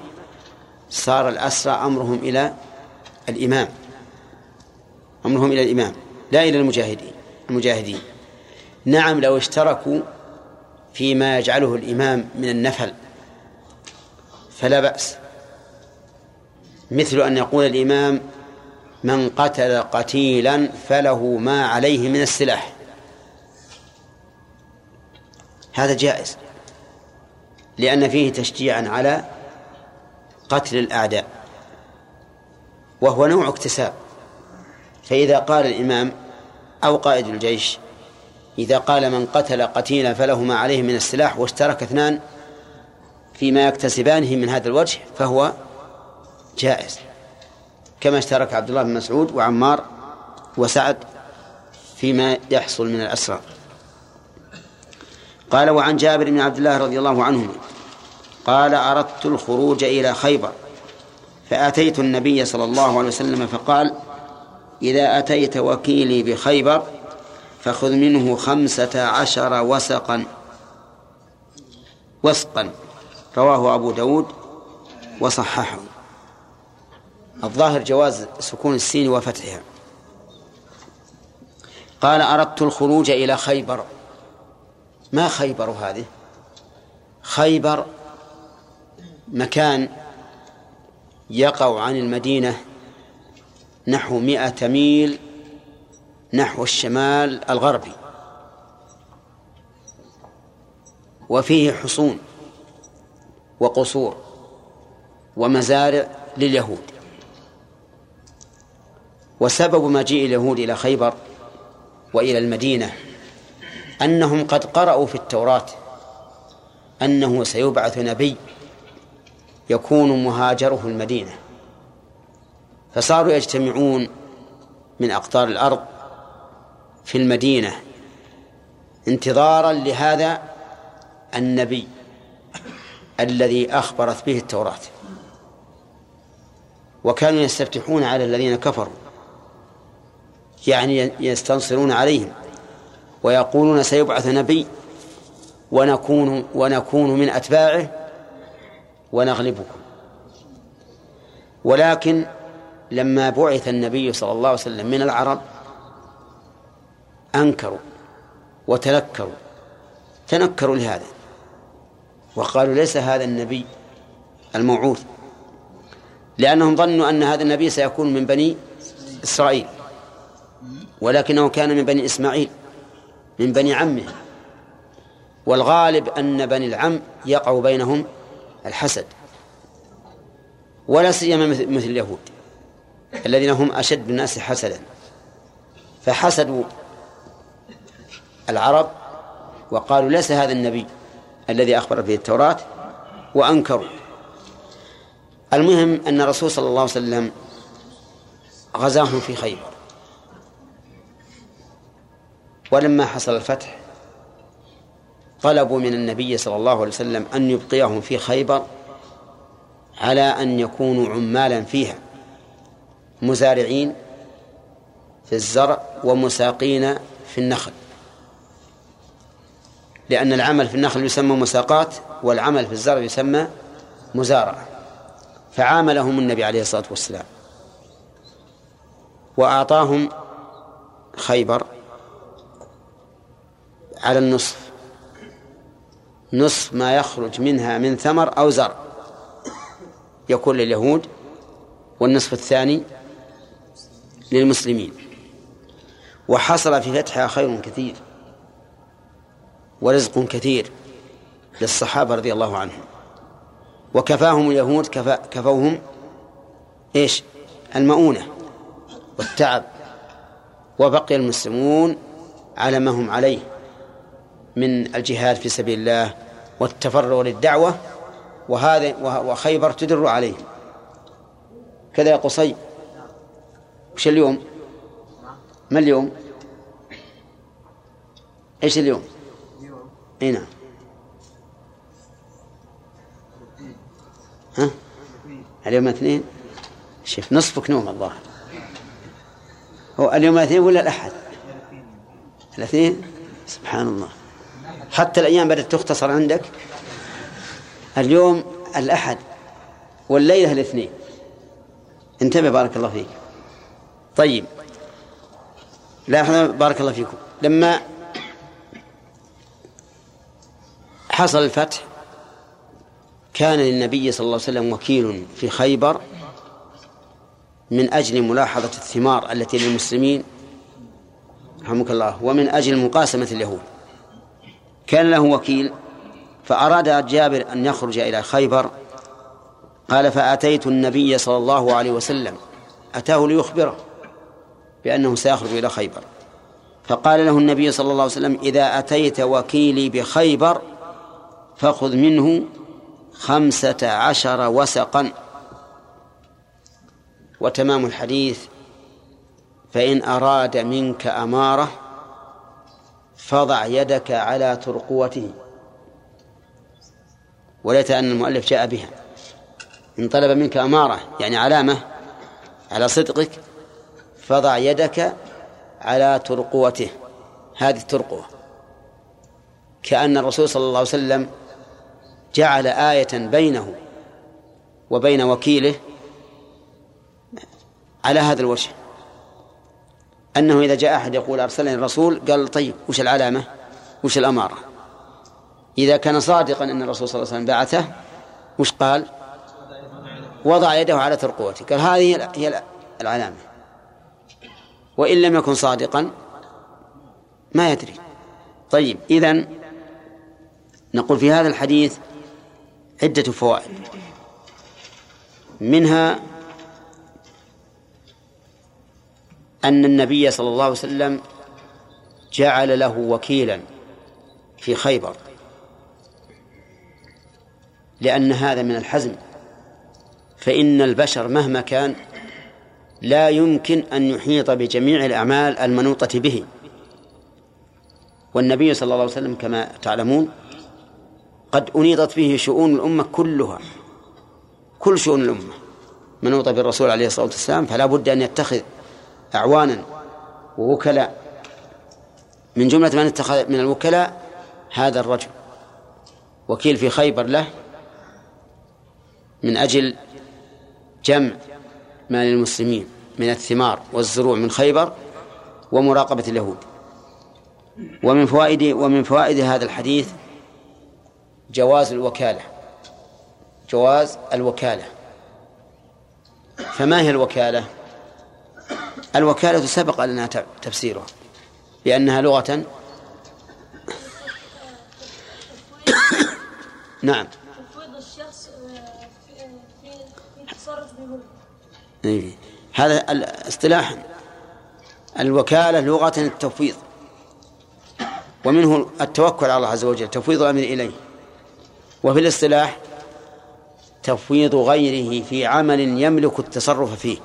صار الأسرى أمرهم إلى الإمام. أمرهم إلى الإمام لا إلى المجاهدين المجاهدين. نعم لو اشتركوا فيما يجعله الإمام من النفل فلا بأس. مثل أن يقول الإمام من قتل قتيلا فله ما عليه من السلاح. هذا جائز. لأن فيه تشجيعا على قتل الأعداء وهو نوع اكتساب. فإذا قال الإمام أو قائد الجيش إذا قال من قتل قتيلا فله ما عليه من السلاح واشترك اثنان فيما يكتسبانه من هذا الوجه فهو جائز. كما اشترك عبد الله بن مسعود وعمار وسعد فيما يحصل من الأسرار. قال وعن جابر بن عبد الله رضي الله عنهما قال أردت الخروج إلى خيبر فأتيت النبي صلى الله عليه وسلم فقال إذا أتيت وكيلي بخيبر فخذ منه خمسة عشر وسقا. وسقا. رواه أبو داود وصححه. الظاهر جواز سكون السين وفتحها. قال أردت الخروج إلى خيبر. ما خيبر هذه؟ خيبر مكان يقع عن المدينة نحو مئة ميل نحو الشمال الغربي. وفيه حصون وقصور ومزارع لليهود. وسبب مجيء اليهود إلى خيبر وإلى المدينة أنهم قد قرأوا في التوراة أنه سيبعث نبي يكون مهاجره المدينة فصاروا يجتمعون من أقطار الأرض في المدينة انتظارا لهذا النبي الذي أخبرت به التوراة. وكانوا يستفتحون على الذين كفروا يعني يستنصرون عليهم. ويقولون سيبعث نبي ونكون ونكون من أتباعه ونغلبكم. ولكن لما بعث النبي صلى الله عليه وسلم من العرب أنكروا وتنكروا تنكروا لهذا وقالوا ليس هذا النبي الموعود لأنهم ظنوا أن هذا النبي سيكون من بني إسرائيل ولكنه كان من بني إسماعيل. من بني عمه. والغالب أن بني العم يقع بينهم الحسد. ولا سيما مثل اليهود الذين هم أشد الناس حسدا. فحسدوا العرب وقالوا ليس هذا النبي الذي أخبر به التوراة وأنكروا. المهم أن الرسول صلى الله عليه وسلم غزاهم في خيبر. ولما حصل الفتح طلبوا من النبي صلى الله عليه وسلم أن يبقيهم في خيبر على أن يكونوا عمالا فيها مزارعين في الزرع ومساقين في النخل. لأن العمل في النخل يسمى مساقات والعمل في الزرع يسمى مزارعة. فعاملهم النبي عليه الصلاة والسلام وأعطاهم خيبر على النصف. نصف ما يخرج منها من ثمر أو زرع. يكون لليهود والنصف الثاني للمسلمين. وحصل في فتحها خير كثير ورزق كثير للصحابة رضي الله عنهم. وكفاهم اليهود كفا كفوهم إيش؟ المؤونة والتعب. وبقي المسلمون على ما هم عليه. من الجهاد في سبيل الله والتفرغ للدعوة وهذا وخيبر تدر عليهم كذا يا قصي. وش اليوم؟ ما اليوم؟ إيش اليوم؟ إي نعم. ها؟ اليوم اثنين شوف نصفك نوم الظاهر هو اليوم الاثنين ولا الأحد؟ الاثنين؟ سبحان الله. حتى الأيام بدأت تختصر عندك. اليوم الأحد والليلة الاثنين. انتبه بارك الله فيك. طيب. لاحظ بارك الله فيكم. لما حصل الفتح كان للنبي صلى الله عليه وسلم وكيل في خيبر من أجل ملاحظة الثمار التي للمسلمين. رحمك الله. ومن أجل مقاسمة اليهود. كان له وكيل فأراد جابر أن يخرج إلى خيبر. قال فأتيت النبي صلى الله عليه وسلم أتاه ليخبره بأنه سيخرج إلى خيبر. فقال له النبي صلى الله عليه وسلم إذا أتيت وكيلي بخيبر فخذ منه خمسة عشر وسقا وتمام الحديث. فإن أراد منك أمارة فضع يدك على ترقوته. وليت أن المؤلف جاء بها. إن طلب منك أمارة يعني علامة على صدقك. فضع يدك على ترقوته. هذه الترقوة. كأن الرسول صلى الله عليه وسلم جعل آية بينه وبين وكيله على هذا الوجه. أنه إذا جاء أحد يقول أرسلني الرسول قال طيب وش العلامة؟ وش الأمارة؟ إذا كان صادقا أن الرسول صلى الله عليه وسلم بعثه وش قال؟ وضع يده على ترقوته قال هذه هي العلامة. وإن لم يكن صادقا ما يدري. طيب إذن نقول في هذا الحديث عدة فوائد. منها أن النبي صلى الله عليه وسلم جعل له وكيلا في خيبر. لأن هذا من الحزم. فإن البشر مهما كان لا يمكن أن يحيط بجميع الأعمال المنوطة به. والنبي صلى الله عليه وسلم كما تعلمون قد أنيطت به شؤون الأمة كلها. كل شؤون الأمة منوطة بالرسول عليه الصلاة والسلام فلا بد أن يتخذ أعوانا ووكلاء. من جملة من اتخذ من الوكلاء هذا الرجل. وكيل في خيبر له من أجل جمع مال المسلمين من الثمار والزروع من خيبر ومراقبة اليهود. ومن فوائد ومن فوائد هذا الحديث جواز الوكالة. جواز الوكالة. فما هي الوكالة؟ الوكالة سبق لنا تفسيرها بأنها لغة نعم. تفويض الشخص آه، بملكه إيه. هذا الاصطلاح الوكالة لغة التفويض. ومنه التوكل على الله عز وجل تفويض الأمر إليه. وفي الاصطلاح تفويض غيره في عمل يملك التصرف فيه.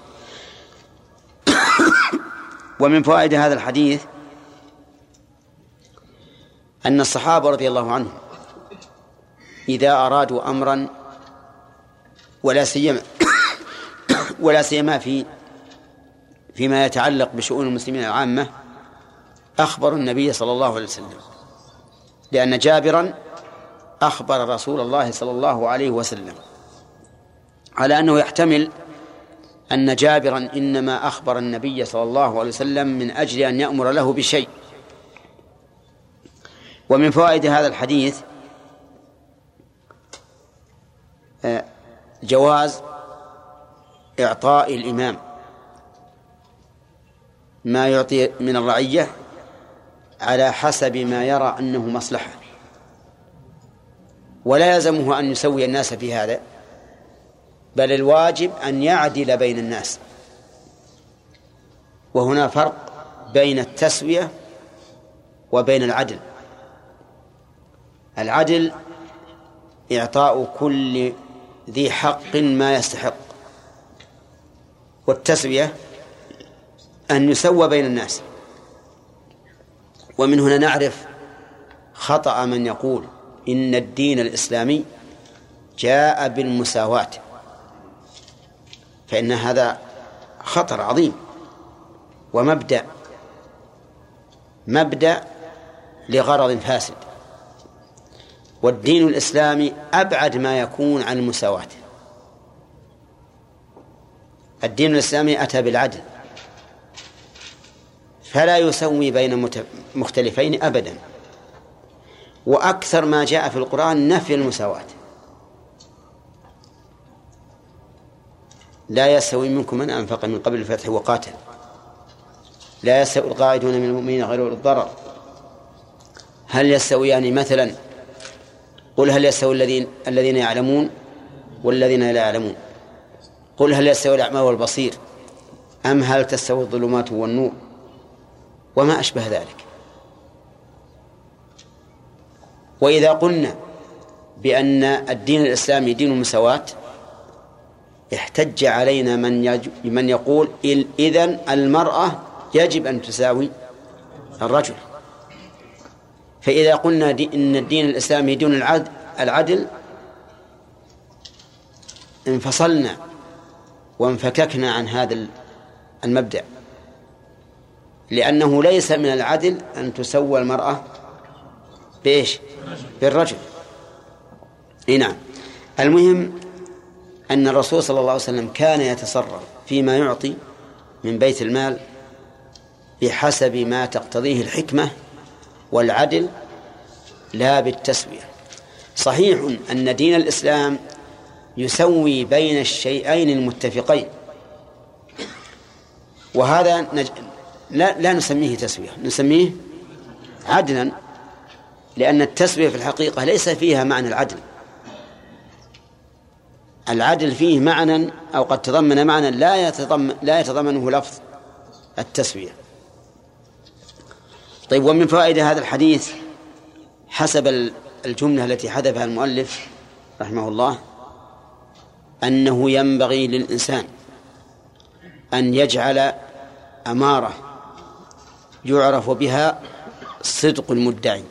ومن فوائد هذا الحديث أن الصحابة رضي الله عنهم إذا أرادوا أمرا ولا سيما ولا سيما في فيما يتعلق بشؤون المسلمين العامة أخبروا النبي صلى الله عليه وسلم. لأن جابرا أخبر رسول الله صلى الله عليه وسلم على أنه يحتمل أن جابرا إنما أخبر النبي صلى الله عليه وسلم من أجل أن يأمر له بشيء. ومن فوائد هذا الحديث آه، جواز إعطاء الإمام. ما يعطي من الرعية على حسب ما يرى أنه مصلحة. ولا يلزمه أن يسوي الناس في هذا. بل الواجب أن يعدل بين الناس. وهنا فرق بين التسوية وبين العدل. العدل إعطاء كل ذي حق ما يستحق. والتسوية أن يسوى بين الناس. ومن هنا نعرف خطأ من يقول إن الدين الإسلامي جاء بالمساواة. فإن هذا خطر عظيم. ومبدأ مبدأ لغرض فاسد. والدين الإسلامي أبعد ما يكون عن المساواة الدين الإسلامي أتى بالعدل. فلا يسوي بين مختلفين أبدا. وأكثر ما جاء في القرآن نفي المساواة. لا يستوي منكم من أنفق من قبل الفتح وقاتل. لا يستوي القاعدون من المؤمنين غير الضرر. هل يستويان يعني مثلا قل هل يستوي الذين الذين يعلمون والذين لا يعلمون. قل هل يستوي الأعمى والبصير أم هل تستوي الظلمات والنور؟ وما أشبه ذلك. وإذا قلنا بأن الدين الإسلامي دين المساواة احتج علينا من. من يقول إذن المرأة يجب أن تساوي الرجل. فإذا قلنا دي إن الدين الإسلامي دون العدل, العدل انفصلنا وانفككنا عن هذا المبدأ. لأنه ليس من العدل أن تسوى المرأة بإيش؟ بالرجل. إي نعم. المهم أن الرسول صلى الله عليه وسلم كان يتصرف فيما يعطي من بيت المال بحسب ما تقتضيه الحكمة والعدل لا بالتسوية. صحيح أن دين الإسلام يسوي بين الشيئين المتفقين وهذا نج... لا, لا نسميه تسوية نسميه عدلا لأن التسوية في الحقيقة ليس فيها معنى العدل. العدل فيه معنى أو قد تضمن معنى لا يتضمن لا يتضمنه لفظ التسوية. طيب ومن فوائد هذا الحديث حسب الجملة التي حذفها المؤلف رحمه الله أنه ينبغي للإنسان أن يجعل أمارة يعرف بها صدق المدعي.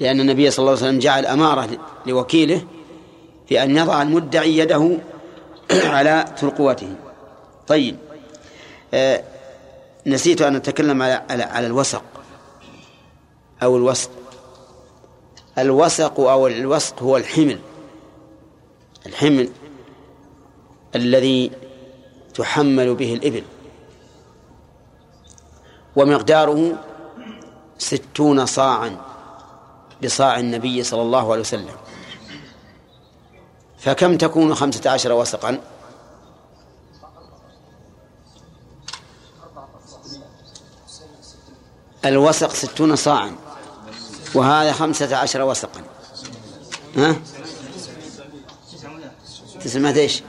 لأن النبي صلى الله عليه وسلم جعل أمارة لوكيله في أن يضع المدعي يده على ترقوته طيب. آه نسيت أن أتكلم على على, على الوسق أو الوسق الوسق أو الوسق هو الحمل. الحمل الذي تحمل به الإبل. ومقداره ستون صاعا بصاع النبي صلى الله عليه وسلم. فكم تكون خمسة عشر وسقا الوسق ستون صاعا وهذا خمسة عشر وسقا ها؟ تسعمائة إيش؟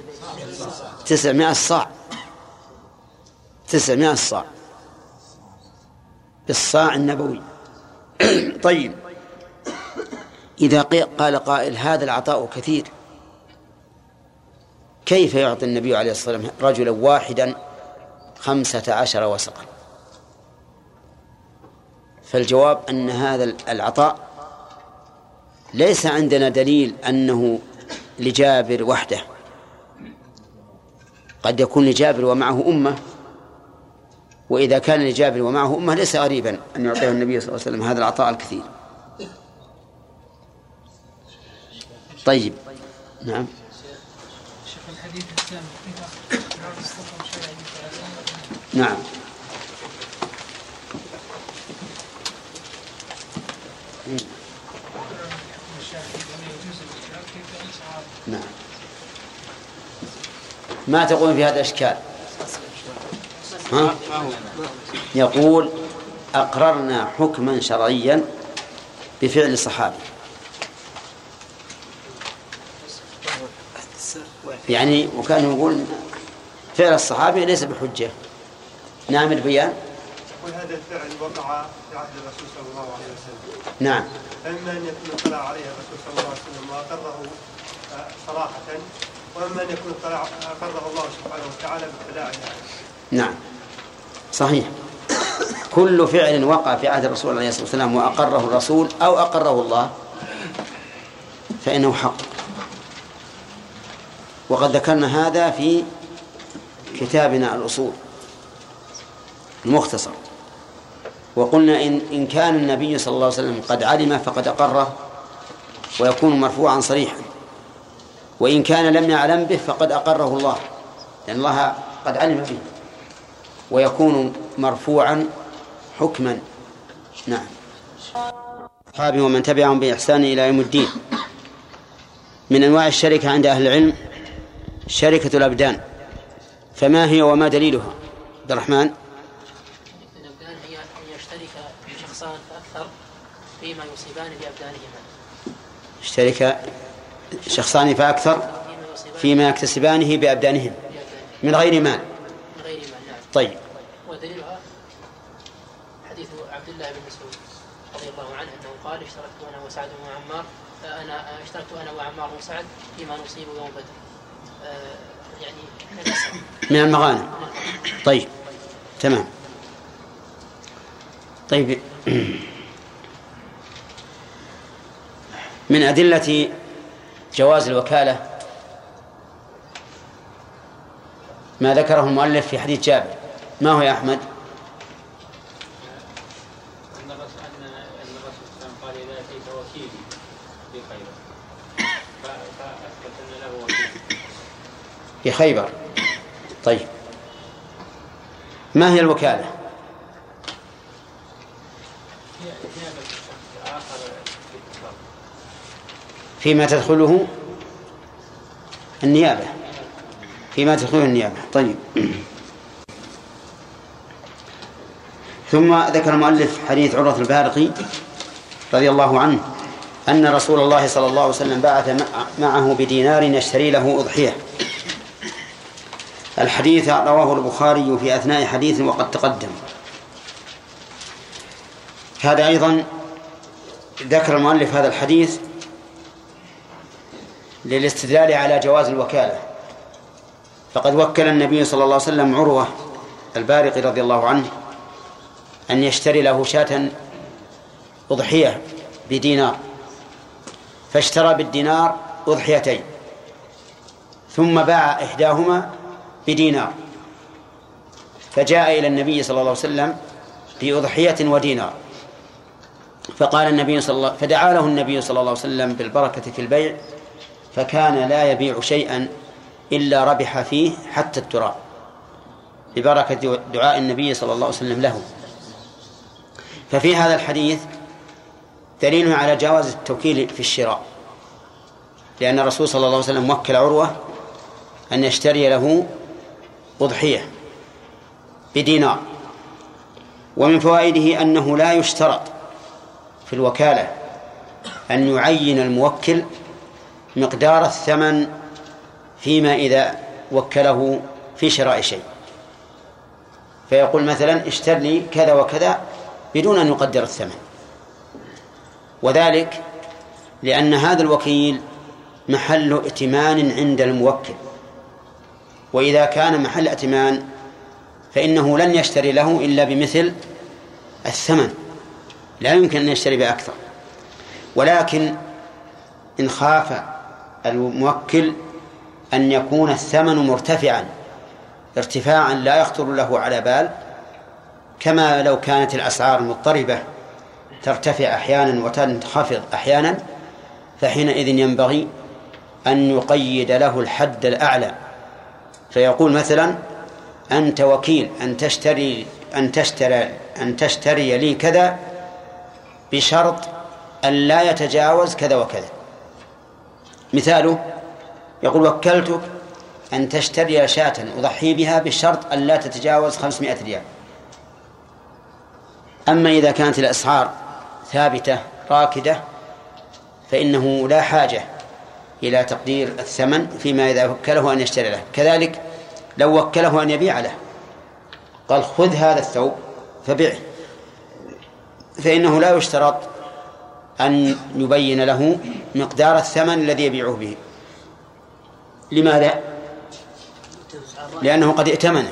تسعمائة صاع. تسعمائة صاع. بالصاع النبوي. طيب. إذا قال قائل هذا العطاء كثير. كيف يعطي النبي عليه الصلاة والسلام رجلا واحدا خمسة عشر وسقا؟ فالجواب أن هذا العطاء ليس عندنا دليل أنه لجابر وحده. قد يكون لجابر ومعه أمة وإذا كان لجابر ومعه أمة ليس غريبا أن يعطيه النبي صلى الله عليه وسلم هذا العطاء الكثير. طيب. نعم. نعم. نعم. ما تقول في هذا الإشكال ها؟ يقول أقررنا حكما شرعيا بفعل الصحابي. يعني وكان يقول فعل الصحابي ليس بحجة. نعم البيان. وهذا الفعل وقع في عهد الرسول صلى الله عليه وسلم. نعم. فإما أن يكون اطلع عليه الرسول صلى الله عليه وسلم وأقره آه، صراحة وإما أن يكون اطلع أقره الله سبحانه وتعالى باطلاعه نعم. صحيح. كل فعل وقع في عهد الرسول عليه الصلاة والسلام وأقره الرسول أو أقره الله فإنه حق. وقد ذكرنا هذا في كتابنا الأصول المختصر. وقلنا إن إن كان النبي صلى الله عليه وسلم قد علم فقد أقره ويكون مرفوعا صريحا. وإن كان لم يعلم به فقد أقره الله لأن الله قد علم به ويكون مرفوعا حكما. نعم. أصحابه ومن تبعهم بإحسان إلى يوم الدين. من أنواع الشركة عند أهل العلم شركة الأبدان. فما هي وما دليلها؟ عبد الرحمن. الأبدان هي أن يشترك شخصان فأكثر فيما يصيبان بأبدانهما. اشترك شخصان فأكثر فيما يكتسبانه بأبدانهم. من غير مال. من غير مال نعم. طيب. ودليلها حديث عبد الله بن مسعود رضي الله عنه أنه قال اشتركت أنا وسعد وعمار أنا اشتركت أنا وعمار وسعد فيما نصيب يوم بدر. يعني من المغانم. طيب تمام. طيب. من أدلة جواز الوكالة ما ذكره المؤلف في حديث جابر. ما هو يا أحمد أن الرسول أن أن الرسول صلى الله عليه وسلم قال إذا أتيت وكيلي في خيبر ف- فأثبت أن له وكيل في خيبر. طيب. ما هي الوكالة؟ فيما تدخله النيابة. فيما تدخله النيابة. طيب. ثم ذكر المؤلف حديث عروة البارقي رضي الله عنه أن رسول الله صلى الله عليه وسلم بعث مع- معه بدينار يشتري له أضحية. الحديث رواه البخاري في أثناء حديث وقد تقدم. هذا أيضا ذكر المؤلف هذا الحديث للاستدلال على جواز الوكالة. فقد وكل النبي صلى الله عليه وسلم عروة البارقي رضي الله عنه أن يشتري له شاة أضحية بدينار فاشترى بالدينار أضحيتين ثم باع إحداهما بدينار. فجاء إلى النبي صلى الله عليه وسلم بأضحية ودينار. فقال النبي صلى الله فدعا له النبي صلى الله عليه وسلم بالبركة في البيع فكان لا يبيع شيئا إلا ربح فيه حتى التراب ببركة دعاء النبي صلى الله عليه وسلم له. ففي هذا الحديث دليل على جواز التوكيل في الشراء لأن الرسول صلى الله عليه وسلم وكل عروة أن يشتري له أضحية بدينار. ومن فوائده أنه لا يشترط في الوكالة أن يعين الموكل مقدار الثمن فيما إذا وكله في شراء شيء. فيقول مثلا اشتر لي كذا وكذا بدون أن يقدر الثمن. وذلك لأن هذا الوكيل محل ائتمان عند الموكل. وإذا كان محل ائتمان فإنه لن يشتري له إلا بمثل الثمن. لا يمكن أن يشتري بأكثر. ولكن إن خاف الموكل أن يكون الثمن مرتفعا ارتفاعا لا يخطر له على بال كما لو كانت الأسعار مضطربة ترتفع أحيانا وتنخفض أحيانا فحينئذ ينبغي أن يقيد له الحد الأعلى. فيقول مثلا أنت وكيل أن تشتري أن تشتري أن تشتري لي كذا بشرط أن لا يتجاوز كذا وكذا. مثاله يقول وكلتك أن تشتري شاة أضحي بها بشرط أن لا تتجاوز خمسمائة ريال. أما إذا كانت الأسعار ثابتة راكدة فإنه لا حاجة إلى تقدير الثمن فيما إذا وكله أن يشتري له. كذلك لو وكله أن يبيع له. قال خذ هذا الثوب فبعه. فإنه لا يشترط أن يبين له مقدار الثمن الذي يبيعه به. لماذا؟ لأنه قد ائتمنه.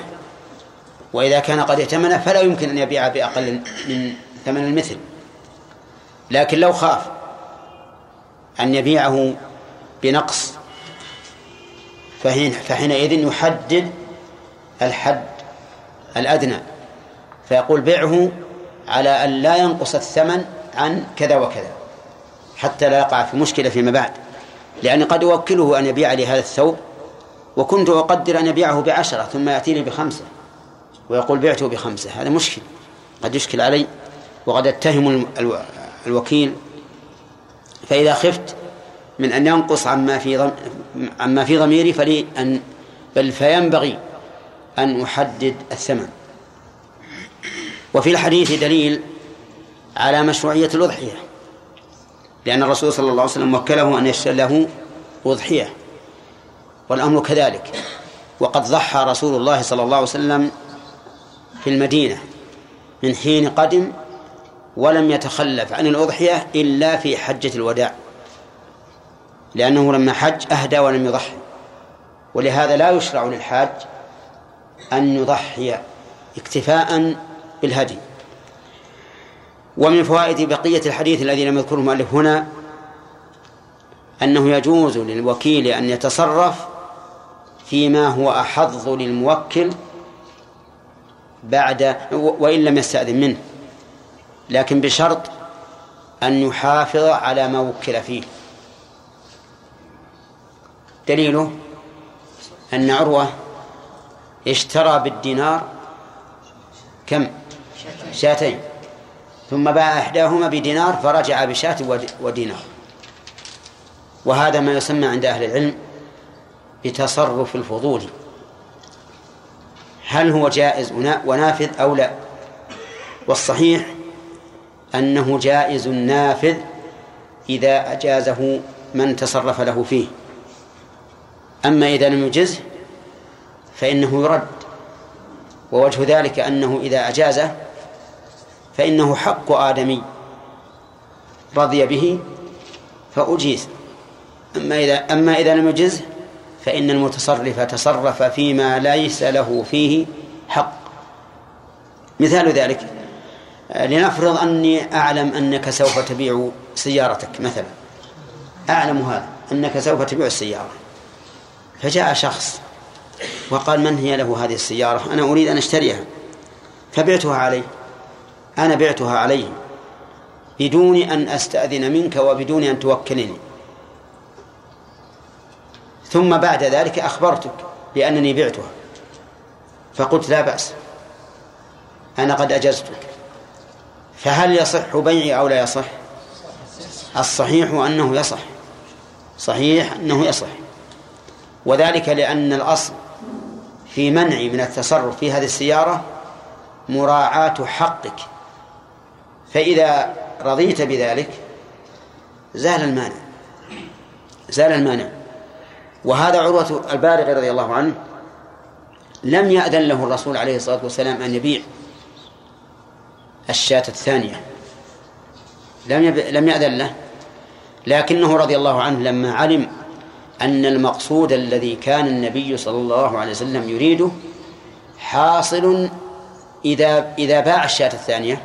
وإذا كان قد ائتمنه فلا يمكن أن يبيع بأقل من ثمن المثل. لكن لو خاف أن يبيعه بنقص. فحين فحينئذ يحدد الحد الأدنى. فيقول بيعه على أن لا ينقص الثمن عن كذا وكذا حتى لا يقع في مشكلة فيما بعد. لأن قد أوكله أن يبيع لي هذا الثوب وكنت أقدر أن يبيعه بعشرة ثم يأتيني بخمسة ويقول بعته بخمسة. هذا مشكل قد يشكل علي وقد اتهم الوكيل. فإذا خفت من أن ينقص عما في عما في ضميري فلي أن بل فينبغي أن أحدد الثمن. وفي الحديث دليل على مشروعية الأضحية لأن الرسول صلى الله عليه وسلم وكله أن يشتري له أضحية والأمر كذلك. وقد ضحى رسول الله صلى الله عليه وسلم في المدينة من حين قدم ولم يتخلف عن الأضحية إلا في حجة الوداع. لأنه لما حج أهدى ولم يضحي. ولهذا لا يشرع للحاج أن يضحي اكتفاء بالهدي. ومن فوائد بقية الحديث الذي لم يذكره المؤلف هنا أنه يجوز للوكيل أن يتصرف فيما هو أحظ للموكل بعد وإن لم يستأذن منه لكن بشرط أن يحافظ على ما وكل فيه. دليله أن عروة اشترى بالدينار كم؟ شاتين. ثم باع إحداهما بدينار فرجع بشاة ودينار. وهذا ما يسمى عند أهل العلم بتصرف الفضول. هل هو جائز ونافذ أو لا؟ والصحيح أنه جائز نافذ إذا أجازه من تصرف له فيه. أما إذا لم يجزه فإنه يرد ووجه ذلك أنه إذا أجازه فإنه حق آدمي رضي به فأجيز. أما إذا أما إذا لم يجزه فإن المتصرف تصرف فيما ليس له فيه حق. مثال ذلك لنفرض أني أعلم أنك سوف تبيع سيارتك مثلا. أعلم هذا أنك سوف تبيع السيارة. فجاء شخص وقال من هي له هذه السيارة؟ أنا أريد أن أشتريها. فبعتها عليه أنا بعتها عليه بدون أن أستأذن منك وبدون أن توكلني. ثم بعد ذلك أخبرتك بأنني بعتها. فقلت لا بأس. أنا قد أجزتك. فهل يصح بيعي أو لا يصح؟ الصحيح أنه يصح. صحيح أنه يصح. وذلك لأن الأصل في منع من التصرف في هذه السيارة مراعاة حقك. فإذا رضيت بذلك زال المانع زال المانع. وهذا عروة البارغ رضي الله عنه لم يأذن له الرسول عليه الصلاة والسلام أن يبيع الشاة الثانية. لم يب... لم يأذن له. لكنه رضي الله عنه لما علم أن المقصود الذي كان النبي صلى الله عليه وسلم يريده حاصل إذا إذا باع الشاة الثانية.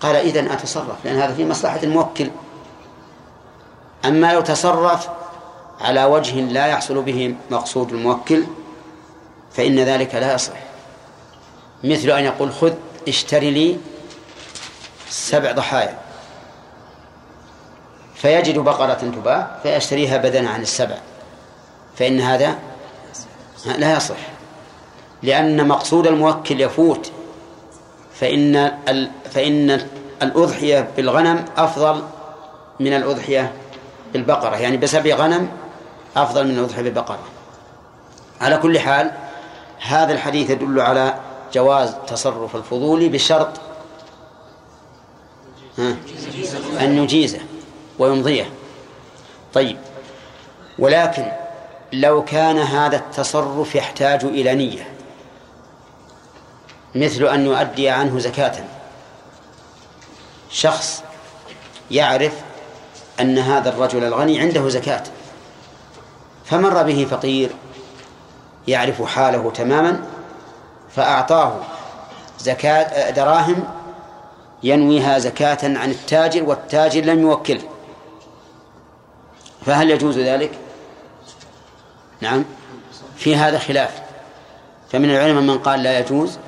قال إذن أتصرف لأن هذا في مصلحة الموكل. أما لو تصرف على وجه لا يحصل به مقصود الموكل فإن ذلك لا يصح. مثل أن يقول خذ اشتري لي سبع ضحايا. فيجد بقرة تباع فيشتريها بدلا عن السبع فإن هذا لا يصح لأن مقصود الموكل يفوت فإن. فإن الأضحية بالغنم أفضل من الأضحية بالبقرة يعني بسبع غنم أفضل من الأضحية بالبقرة على كل حال هذا الحديث يدل على جواز تصرف الفضول بشرط أن يجيزه ويمضيه. طيب. ولكن لو كان هذا التصرف يحتاج إلى نية مثل أن يؤدي عنه زكاة. شخص يعرف أن هذا الرجل الغني عنده زكاة فمر به فقير يعرف حاله تماما فأعطاه زكاة دراهم ينويها زكاة عن التاجر والتاجر لم يوكله. فهل يجوز ذلك؟ نعم. في هذا خلاف. فمن العلماء من قال لا يجوز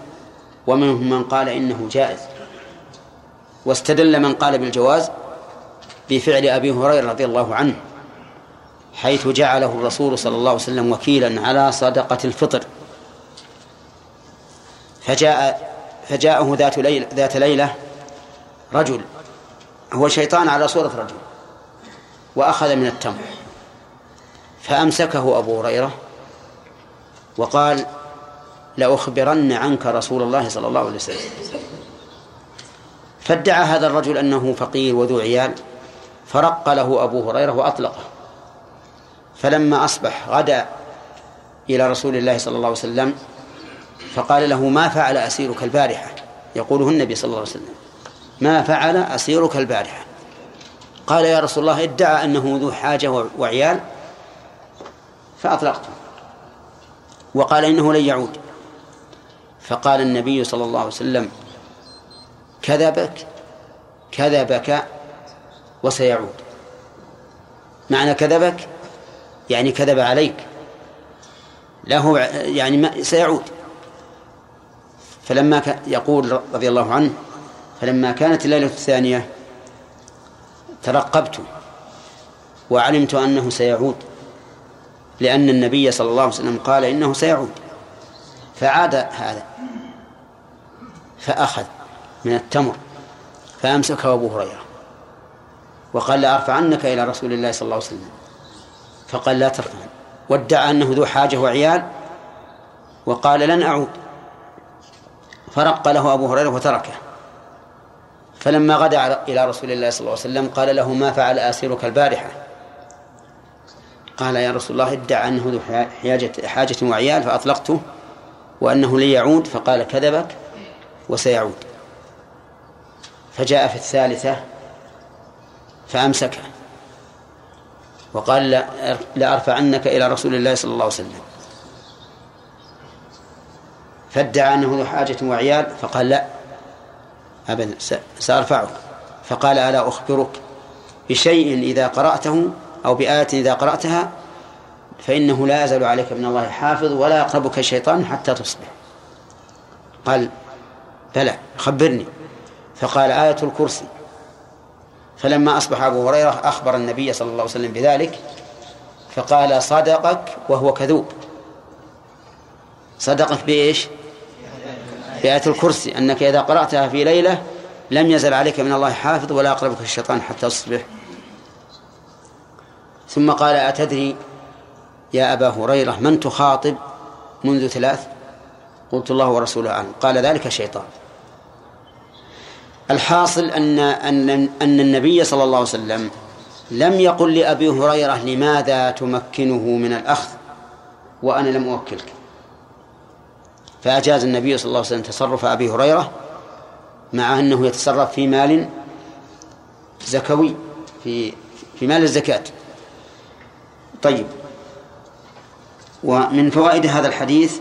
ومنهم من قال إنه جائز. واستدل من قال بالجواز بفعل أبي هريرة رضي الله عنه حيث جعله الرسول صلى الله عليه وسلم وكيلا على صدقة الفطر. فجاء فجاءه ذات ليلة ذات ليلة رجل هو شيطان على صورة رجل. وأخذ من التمر. فأمسكه أبو هريرة وقال لأخبرن عنك رسول الله صلى الله عليه وسلم. فادعى هذا الرجل أنه فقير وذو عيال فرق له أبو هريرة وأطلقه. فلما أصبح غدا إلى رسول الله صلى الله عليه وسلم فقال له ما فعل أسيرك البارحة؟ يقوله النبي صلى الله عليه وسلم. ما فعل أسيرك البارحة؟ قال يا رسول الله ادعى أنه ذو حاجة وعيال فأطلقته. وقال إنه لن يعود. فقال النبي صلى الله عليه وسلم كذبك كذبك وسيعود. معنى كذبك يعني كذب عليك. له يعني ما سيعود. فلما يقول رضي الله عنه فلما كانت الليلة الثانية ترقبت وعلمت أنه سيعود لأن النبي صلى الله عليه وسلم قال إنه سيعود فعاد هذا فأخذ من التمر فأمسكه أبو هريرة وقال لأرفعنك إلى رسول الله صلى الله عليه وسلم فقال لا ترفع وادعى أنه ذو حاجة وعيال وقال لن أعود فرق له أبو هريرة وتركه. فلما غدا إلى رسول الله صلى الله عليه وسلم قال له ما فعل آسيرك البارحة؟ قال يا رسول الله ادعى أنه ذو حاجة, حاجة وعيال فأطلقته وأنه لن يعود فقال كذبك وسيعود. فجاء في الثالثة فأمسكه وقال لأرفعنك إلى رسول الله صلى الله عليه وسلم. فادعى أنه ذو حاجة وعيال فقال لا أبدا سأرفعك فقال ألا أخبرك بشيء إذا قرأته أو بآية إذا قرأتها فإنه لا يزال عليك من الله حافظ ولا يقربك الشيطان حتى تصبح. قال بلى خبرني. فقال آية الكرسي. فلما أصبح أبو هريرة أخبر النبي صلى الله عليه وسلم بذلك فقال صدقك وهو كذوب. صدقك بإيش؟ في آية الكرسي أنك إذا قرأتها في ليلة لم يزل عليك من الله حافظ ولا أقربك الشيطان حتى تصبح. ثم قال أتدري يا أبا هريرة من تخاطب منذ ثلاث؟ قلت الله ورسوله أعلم. قال ذلك الشيطان الحاصل أن أن أن النبي صلى الله عليه وسلم لم يقل لأبي هريرة لماذا تمكنه من الأخذ وأنا لم أوكلك. فأجاز النبي صلى الله عليه وسلم تصرف أبي هريرة مع أنه يتصرف في مال زكوي في في مال الزكاة. طيب. ومن فوائد هذا الحديث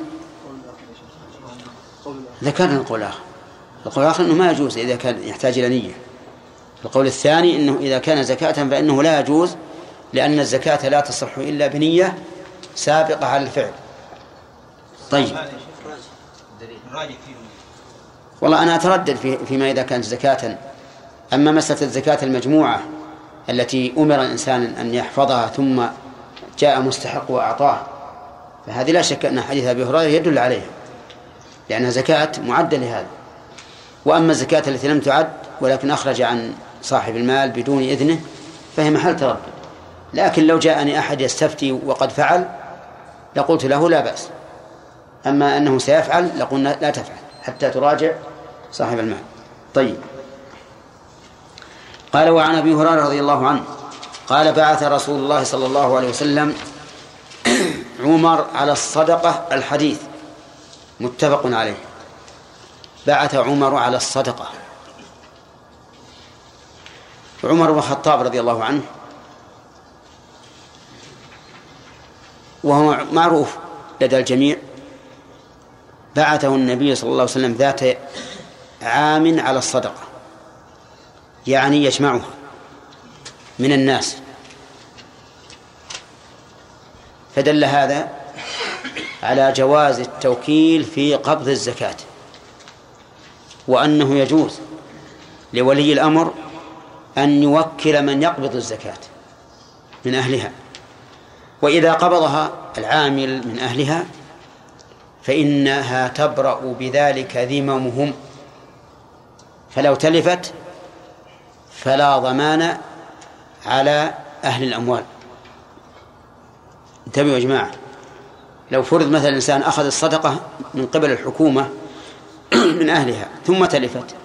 ذكرنا القول الآخر القول الآخر أنه ما يجوز إذا كان يحتاج إلى نية. القول الثاني أنه إذا كان زكاة فإنه لا يجوز لأن الزكاة لا تصح إلا بنية سابقة على الفعل. طيب. والله أنا أتردد في فيما إذا كانت زكاة. أما مسألة الزكاة المجموعة التي أمر الإنسان أن يحفظها ثم جاء مستحق وأعطاه فهذه لا شك أن حديث أبي هريرة يدل عليها لأنها زكاة معدة لهذا. وأما الزكاة التي لم تعد ولكن أخرج عن صاحب المال بدون إذنه فهي محل تردد. لكن لو جاءني أحد يستفتي وقد فعل لقلت له لا بأس. أما أنه سيفعل لقلنا لا تفعل حتى تراجع صاحب المال. طيب. قال وعن أبي هريرة رضي الله عنه قال بعث رسول الله صلى الله عليه وسلم عمر على الصدقة الحديث. متفق عليه. بعث عمر على الصدقة. عمر بن الخطاب رضي الله عنه وهو معروف لدى الجميع. بعثه النبي صلى الله عليه وسلم ذات عام على الصدقة يعني يجمعها من الناس. فدل هذا على جواز التوكيل في قبض الزكاة وأنه يجوز لولي الأمر أن يوكل من يقبض الزكاة من أهلها وإذا قبضها العامل من أهلها فإنها تبرأ بذلك ذممهم. فلو تلفت فلا ضمان على أهل الأموال. انتبهوا يا جماعة لو فرض مثلا الإنسان أخذ الصدقة من قبل الحكومة من أهلها ثم تلفت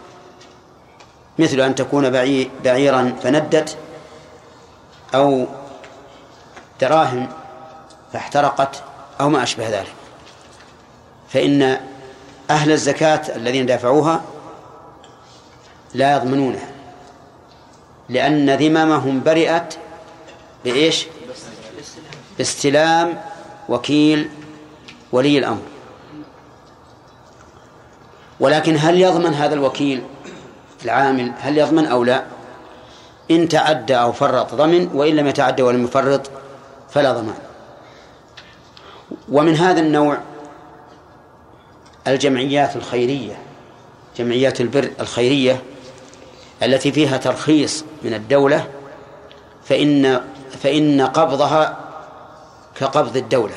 مثل أن تكون بعيرا فندت أو دراهم فاحترقت أو ما أشبه ذلك. فإن أهل الزكاة الذين دافعوها لا يضمنونها لأن ذممهم برئت بإيش؟ باستلام وكيل ولي الأمر. ولكن هل يضمن هذا الوكيل العامل؟ هل يضمن أو لا؟ إن تعدى أو فرط ضمن وإن لم يتعدى ولم يفرط فلا ضمان. ومن هذا النوع الجمعيات الخيرية جمعيات البر الخيرية التي فيها ترخيص من الدولة فإن فإن قبضها كقبض الدولة.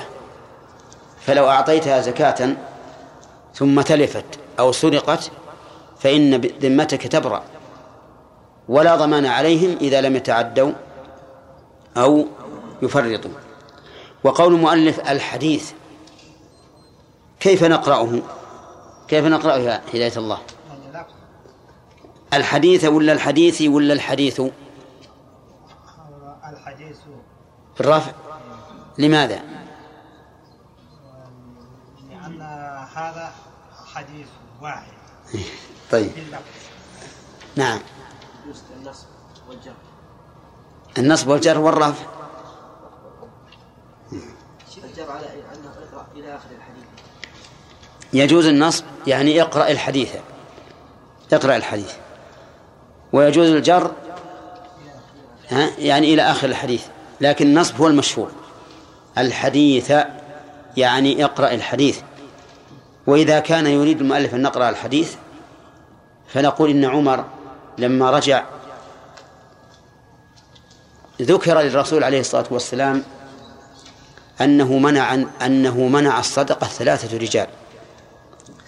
فلو أعطيتها زكاة ثم تلفت أو سرقت فإن ذمتك تبرأ. ولا ضمان عليهم إذا لم يتعدوا أو يفرطوا. وقول المؤلف الحديث كيف نقرأه؟ كيف نقرأه يا هداية الله؟ الحديث ولا الحديث ولا الحديث؟ الحديث بالرفع لماذا؟ لأن هذا حديث واحد طيب. نعم. النصب والجر النصب والجر والرفع الجر على أنه اقرأ إلى آخر الحديث يجوز النصب يعني اقرأ الحديث اقرأ الحديث. ويجوز الجر ها يعني إلى آخر الحديث لكن النصب هو المشهور الحديث يعني اقرأ الحديث. وإذا كان يريد المؤلف أن نقرأ الحديث فنقول إن عمر لما رجع ذكر للرسول عليه الصلاة والسلام أنه منع أنه منع الصدقة ثلاثة رجال.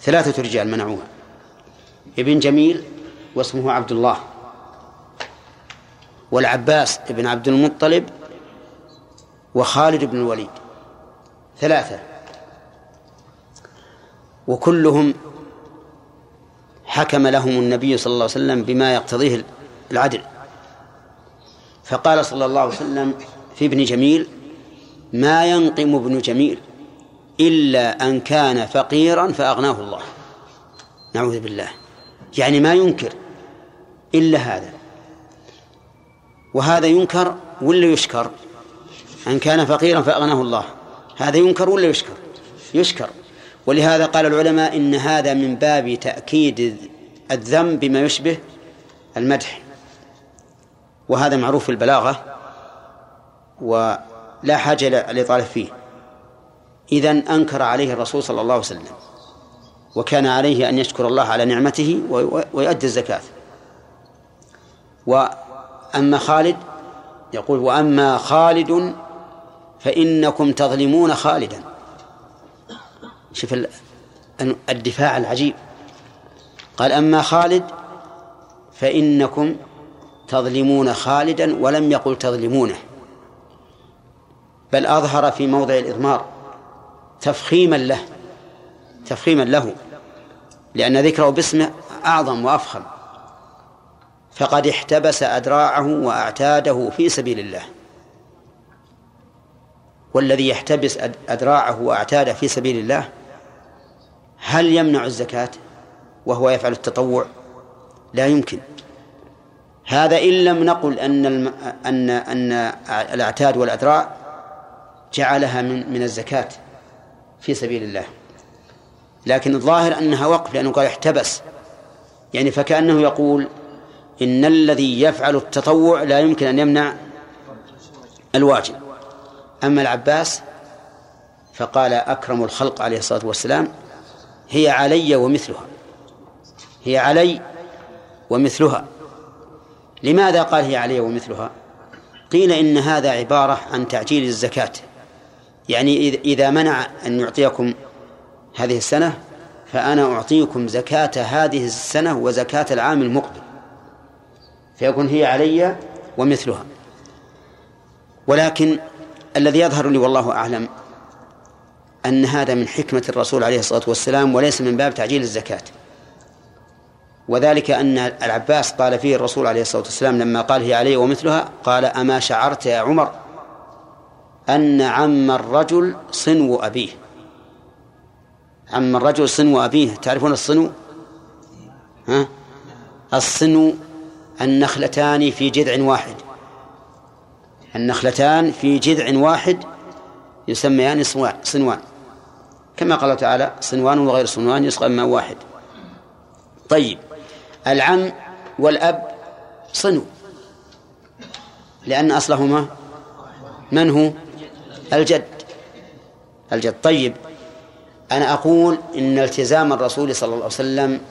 ثلاثة رجال منعوها. ابن جميل واسمه عبد الله والعباس بن عبد المطلب وخالد بن الوليد. ثلاثة. وكلهم حكم لهم النبي صلى الله عليه وسلم بما يقتضيه العدل. فقال صلى الله عليه وسلم في ابن جميل ما ينقم ابن جميل إلا أن كان فقيرا فأغناه الله. نعوذ بالله. يعني ما ينكر إلا هذا. وهذا ينكر ولا يشكر؟ أن كان فقيرا فأغناه الله. هذا ينكر ولا يشكر؟ يشكر. ولهذا قال العلماء إن هذا من باب تأكيد الذم بما يشبه المدح. وهذا معروف في البلاغة ولا حاجة للإطالة فيه. إذا أنكر عليه الرسول صلى الله عليه وسلم وكان عليه أن يشكر الله على نعمته ويؤدي الزكاة. وأما خالد يقول وأما خالد فإنكم تظلمون خالدا. شوف الدفاع العجيب. قال أما خالد فإنكم تظلمون خالدا ولم يقل تظلمونه بل أظهر في موضع الإضمار. تفخيما له تفخيما له لأن ذكره باسمه أعظم وأفخم. فقد احتبس أدراعه وأعتاده في سبيل الله. والذي يحتبس أدراعه وأعتاده في سبيل الله هل يمنع الزكاة وهو يفعل التطوع؟ لا يمكن. هذا إن لم نقل أن الم... أن أن الأعتاد والأدراع جعلها من من الزكاة. في سبيل الله. لكن الظاهر أنها وقف لأنه قال احتبس. يعني فكأنه يقول إن الذي يفعل التطوع لا يمكن أن يمنع الواجب. أما العباس فقال أكرم الخلق عليه الصلاة والسلام هي علي ومثلها. هي علي ومثلها. لماذا قال هي علي ومثلها؟ قيل إن هذا عبارة عن تعجيل الزكاة. يعني إذا منع أن يعطيكم هذه السنة فأنا أعطيكم زكاة هذه السنة وزكاة العام المقبل. فيكون هي علي ومثلها. ولكن الذي يظهر لي والله أعلم أن هذا من حكمة الرسول عليه الصلاة والسلام وليس من باب تعجيل الزكاة. وذلك أن العباس قال فيه الرسول عليه الصلاة والسلام لما قال هي علي ومثلها قال أما شعرت يا عمر؟ أن عم الرجل صنو أبيه. عم الرجل صنو أبيه تعرفون الصنو؟ ها؟ الصنو النخلتان في جذع واحد. النخلتان في جذع واحد يسميان صنوان. كما قال تعالى صنوان وغير صنوان يسقى ماء واحد. طيب العم والأب صنو. لأن أصلهما من هو؟ الجد. الجد. طيب. أنا أقول إن التزام الرسول صلى الله عليه وسلم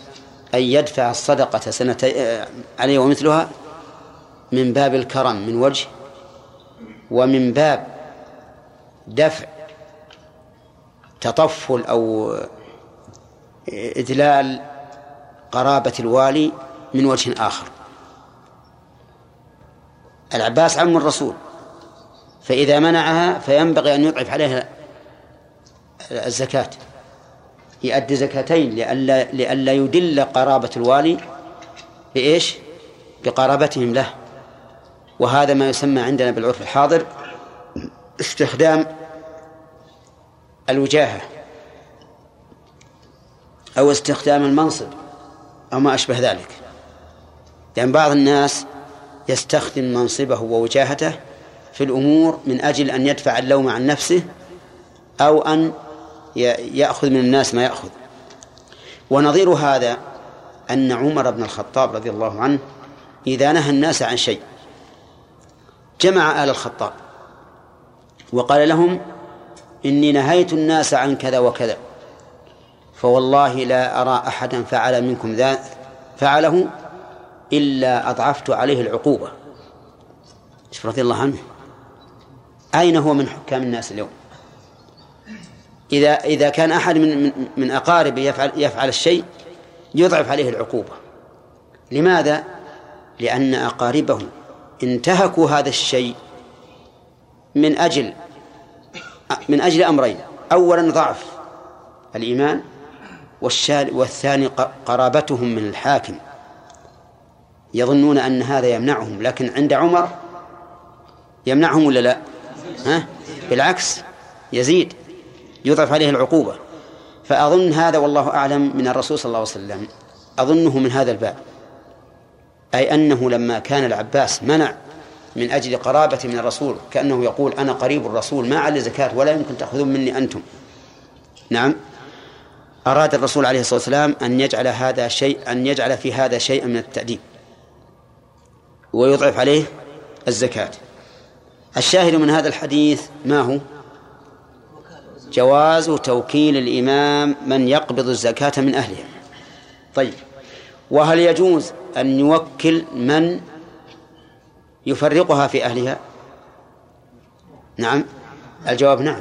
أن يدفع الصدقة سنة عليه ومثلها من باب الكرم من وجه ومن باب دفع تطفل أو إدلال قرابة الوالي من وجه آخر. العباس عم الرسول. فإذا منعها فينبغي أن يضعف عليها الزكاة. يؤدي زكاتين لئلا لئلا يدل قرابة الوالي بإيش؟ بقرابتهم له. وهذا ما يسمى عندنا بالعرف الحاضر استخدام الوجاهة أو استخدام المنصب أو ما أشبه ذلك. لأن بعض الناس يستخدم منصبه ووجاهته في الأمور من أجل أن يدفع اللوم عن نفسه أو أن يأخذ من الناس ما يأخذ. ونظير هذا أن عمر بن الخطاب رضي الله عنه إذا نهى الناس عن شيء جمع آل الخطاب وقال لهم إني نهيت الناس عن كذا وكذا فوالله لا أرى أحدا فعل منكم ذا فعله إلا أضعفت عليه العقوبة. رضي الله عنه. أين هو من حكام الناس اليوم؟ إذا إذا كان أحد من من, من أقاربه يفعل يفعل الشيء يضعف عليه العقوبة. لماذا؟ لأن أقاربه انتهكوا هذا الشيء من أجل من أجل أمرين. أولا ضعف الإيمان والثاني قرابتهم من الحاكم. يظنون أن هذا يمنعهم لكن عند عمر يمنعهم ولا لا؟ ها؟ بالعكس يزيد يضعف عليه العقوبة. فأظن هذا والله أعلم من الرسول صلى الله عليه وسلم. أظنه من هذا الباب. أي أنه لما كان العباس منع من أجل قرابة من الرسول كأنه يقول أنا قريب الرسول ما علي زكاة ولا يمكن تأخذون مني أنتم. نعم. أراد الرسول عليه الصلاة والسلام أن يجعل هذا شيء أن يجعل في هذا شيئا من التأديب. ويضعف عليه الزكاة. الشاهد من هذا الحديث ما هو؟ جواز توكيل الإمام من يقبض الزكاة من أهلها. طيب. وهل يجوز أن يوكل من يفرقها في أهلها؟ نعم. الجواب نعم.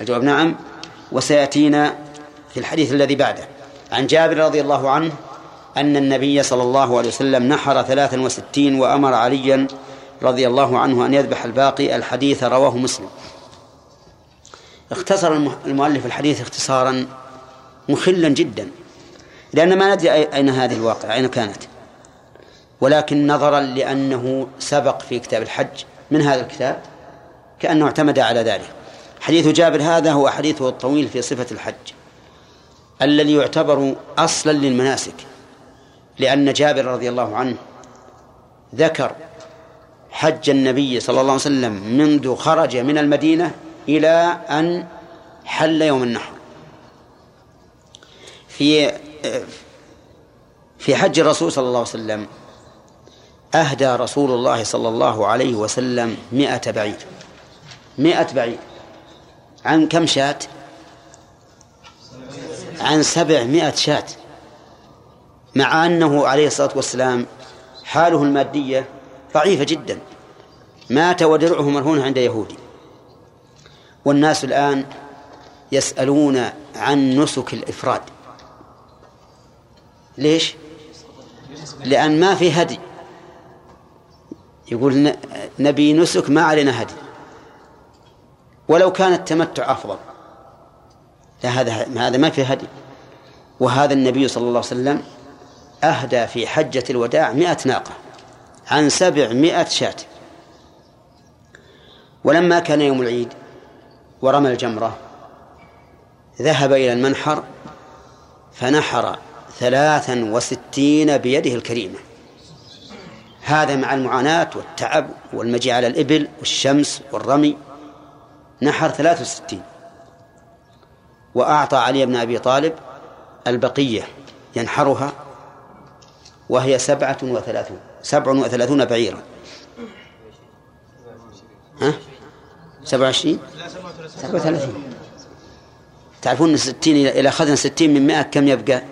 الجواب نعم. وسيأتينا في الحديث الذي بعده. عن جابر رضي الله عنه أن النبي صلى الله عليه وسلم نحر ثلاثا وستين وأمر عليا رضي الله عنه أن يذبح الباقي الحديث رواه مسلم. اختصر المؤلف الحديث اختصارا مخلا جدا لأن ما ندري أين هذه الواقعة أين كانت. ولكن نظرا لأنه سبق في كتاب الحج. من هذا الكتاب؟ كأنه اعتمد على ذلك. حديث جابر هذا هو حديثه الطويل في صفة الحج الذي يعتبر أصلا للمناسك لأن جابر رضي الله عنه ذكر حج النبي صلى الله عليه وسلم منذ خرج من المدينة إلى أن حل يوم النحر. في في حج الرسول صلى الله عليه وسلم أهدى رسول الله صلى الله عليه وسلم مئة بعير. مئة بعير. عن كم شاة؟ عن سبعمائة شاة. مع أنه عليه الصلاة والسلام حاله المادية ضعيفة جدا. مات ودرعه مرهون عند يهودي. والناس الآن يسألون عن نسك الإفراد. ليش؟ لأن ما في هدي. يقول نبي نسك ما علينا هدي. ولو كان التمتع أفضل. لا هذا هذا ما في هدي. وهذا النبي صلى الله عليه وسلم أهدى في حجة الوداع مئة ناقة. عن سبعمائة شاة. ولما كان يوم العيد ورمى الجمرة ذهب إلى المنحر فنحر ثلاثا وستين بيده الكريمة. هذا مع المعاناة والتعب والمجيء على الإبل والشمس والرمي. نحر ثلاث وستين. وأعطى علي بن أبي طالب البقية ينحرها وهي سبعة وثلاثون. سبع وثلاثون بعيرا. ها؟ سبعة وعشرين؟ سبعة وثلاثين. تعرفون ستين إذا أخذنا ستين من مئة كم يبقى؟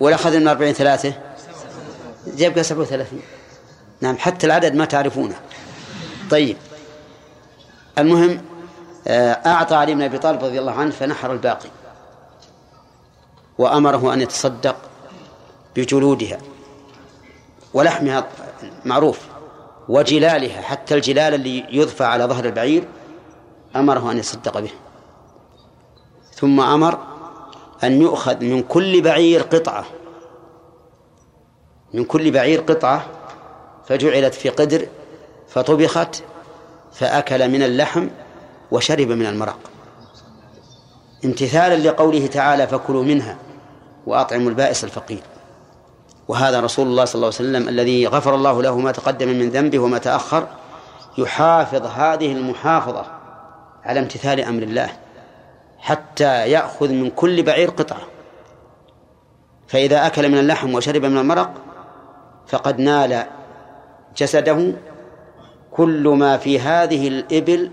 ولا أخذنا من أربعين ثلاثة. يبقى سبعة وثلاثين. نعم حتى العدد ما تعرفونه. طيب. المهم آه، أعطى علي بن أبي طالب رضي الله عنه فنحر الباقي. وأمره أن يتصدق بجلودها. ولحمها معروف وجلالها حتى الجلال اللي يضفى على ظهر البعير أمره أن يتصدق به. ثم أمر أن يؤخذ من كل بعير قطعة. من كل بعير قطعة فجعلت في قدر فطبخت فأكل من اللحم وشرب من المرق. امتثالا لقوله تعالى فكلوا منها وأطعموا البائس الفقير. وهذا رسول الله صلى الله عليه وسلم الذي غفر الله له ما تقدم من ذنبه وما تأخر يحافظ هذه المحافظة على امتثال أمر الله حتى يأخذ من كل بعير قطعة. فإذا أكل من اللحم وشرب من المرق فقد نال جسده كل ما في هذه الإبل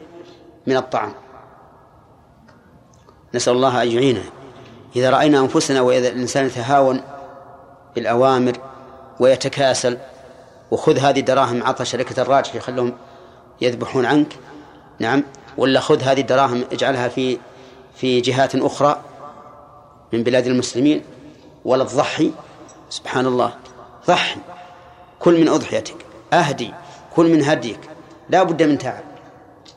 من الطعام. نسأل الله أن يعيننا إذا رأينا أنفسنا وإذا الإنسان يتهاون بالأوامر ويتكاسل وخذ هذه الدراهم عطى شركة الراجح خلهم يذبحون عنك. نعم. ولا خذ هذه الدراهم اجعلها في في جهات أخرى من بلاد المسلمين. ولا تضحي. سبحان الله ضحي. كل من أضحيتك. أهدي. كل من هديك. لا بد من تعب.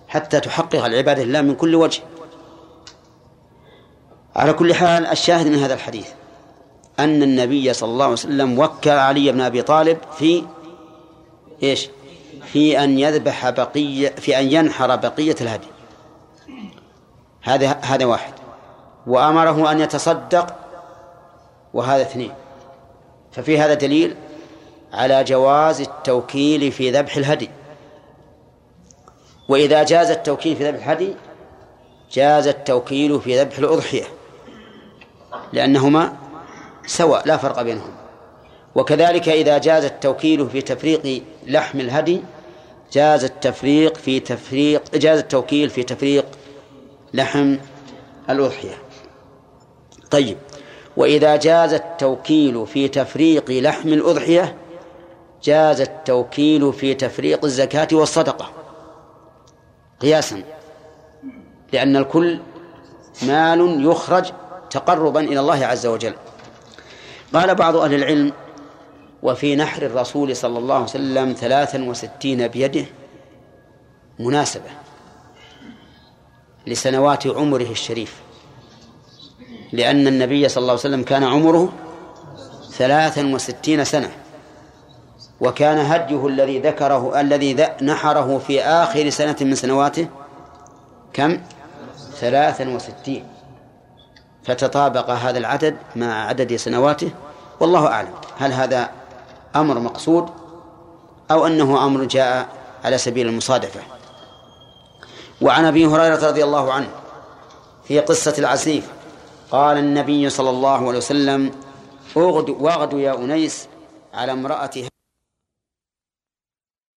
حتى تحقق العبادة لله من كل وجه. على كل حال الشاهد من هذا الحديث أن النبي صلى الله عليه وسلم وكل علي بن أبي طالب في إيش؟ في أن يذبح بقية في أن ينحر بقية الهدي. هذا هذا واحد. وأمره أن يتصدق وهذا اثنين. ففي هذا دليل على جواز التوكيل في ذبح الهدي. وإذا جاز التوكيل في ذبح الهدي جاز التوكيل في ذبح الأضحية. لأنهما سواء لا فرق بينهم. وكذلك إذا جاز التوكيل في تفريق لحم الهدي جاز التفريق في تفريق جاز التوكيل في تفريق لحم الأضحية. طيب وإذا جاز التوكيل في تفريق لحم الأضحية جاز التوكيل في تفريق الزكاة والصدقة. قياسا. لأن الكل مال يخرج تقربا إلى الله عز وجل. قال بعض أهل العلم وفي نحر الرسول صلى الله عليه وسلم ثلاثا وستين بيده مناسبة لسنوات عمره الشريف لأن النبي صلى الله عليه وسلم كان عمره ثلاثا وستين سنة وكان هديه الذي ذكره الذي نحره في آخر سنة من سنواته كم؟ ثلاثا وستين. فتطابق هذا العدد مع عدد سنواته والله أعلم. هل هذا أمر مقصود أو أنه أمر جاء على سبيل المصادفة؟ وعن أبي هريرة رضي الله عنه في قصة العسيف قال النبي صلى الله عليه وسلم اغدوا واغدوا يا أنيس على امرأة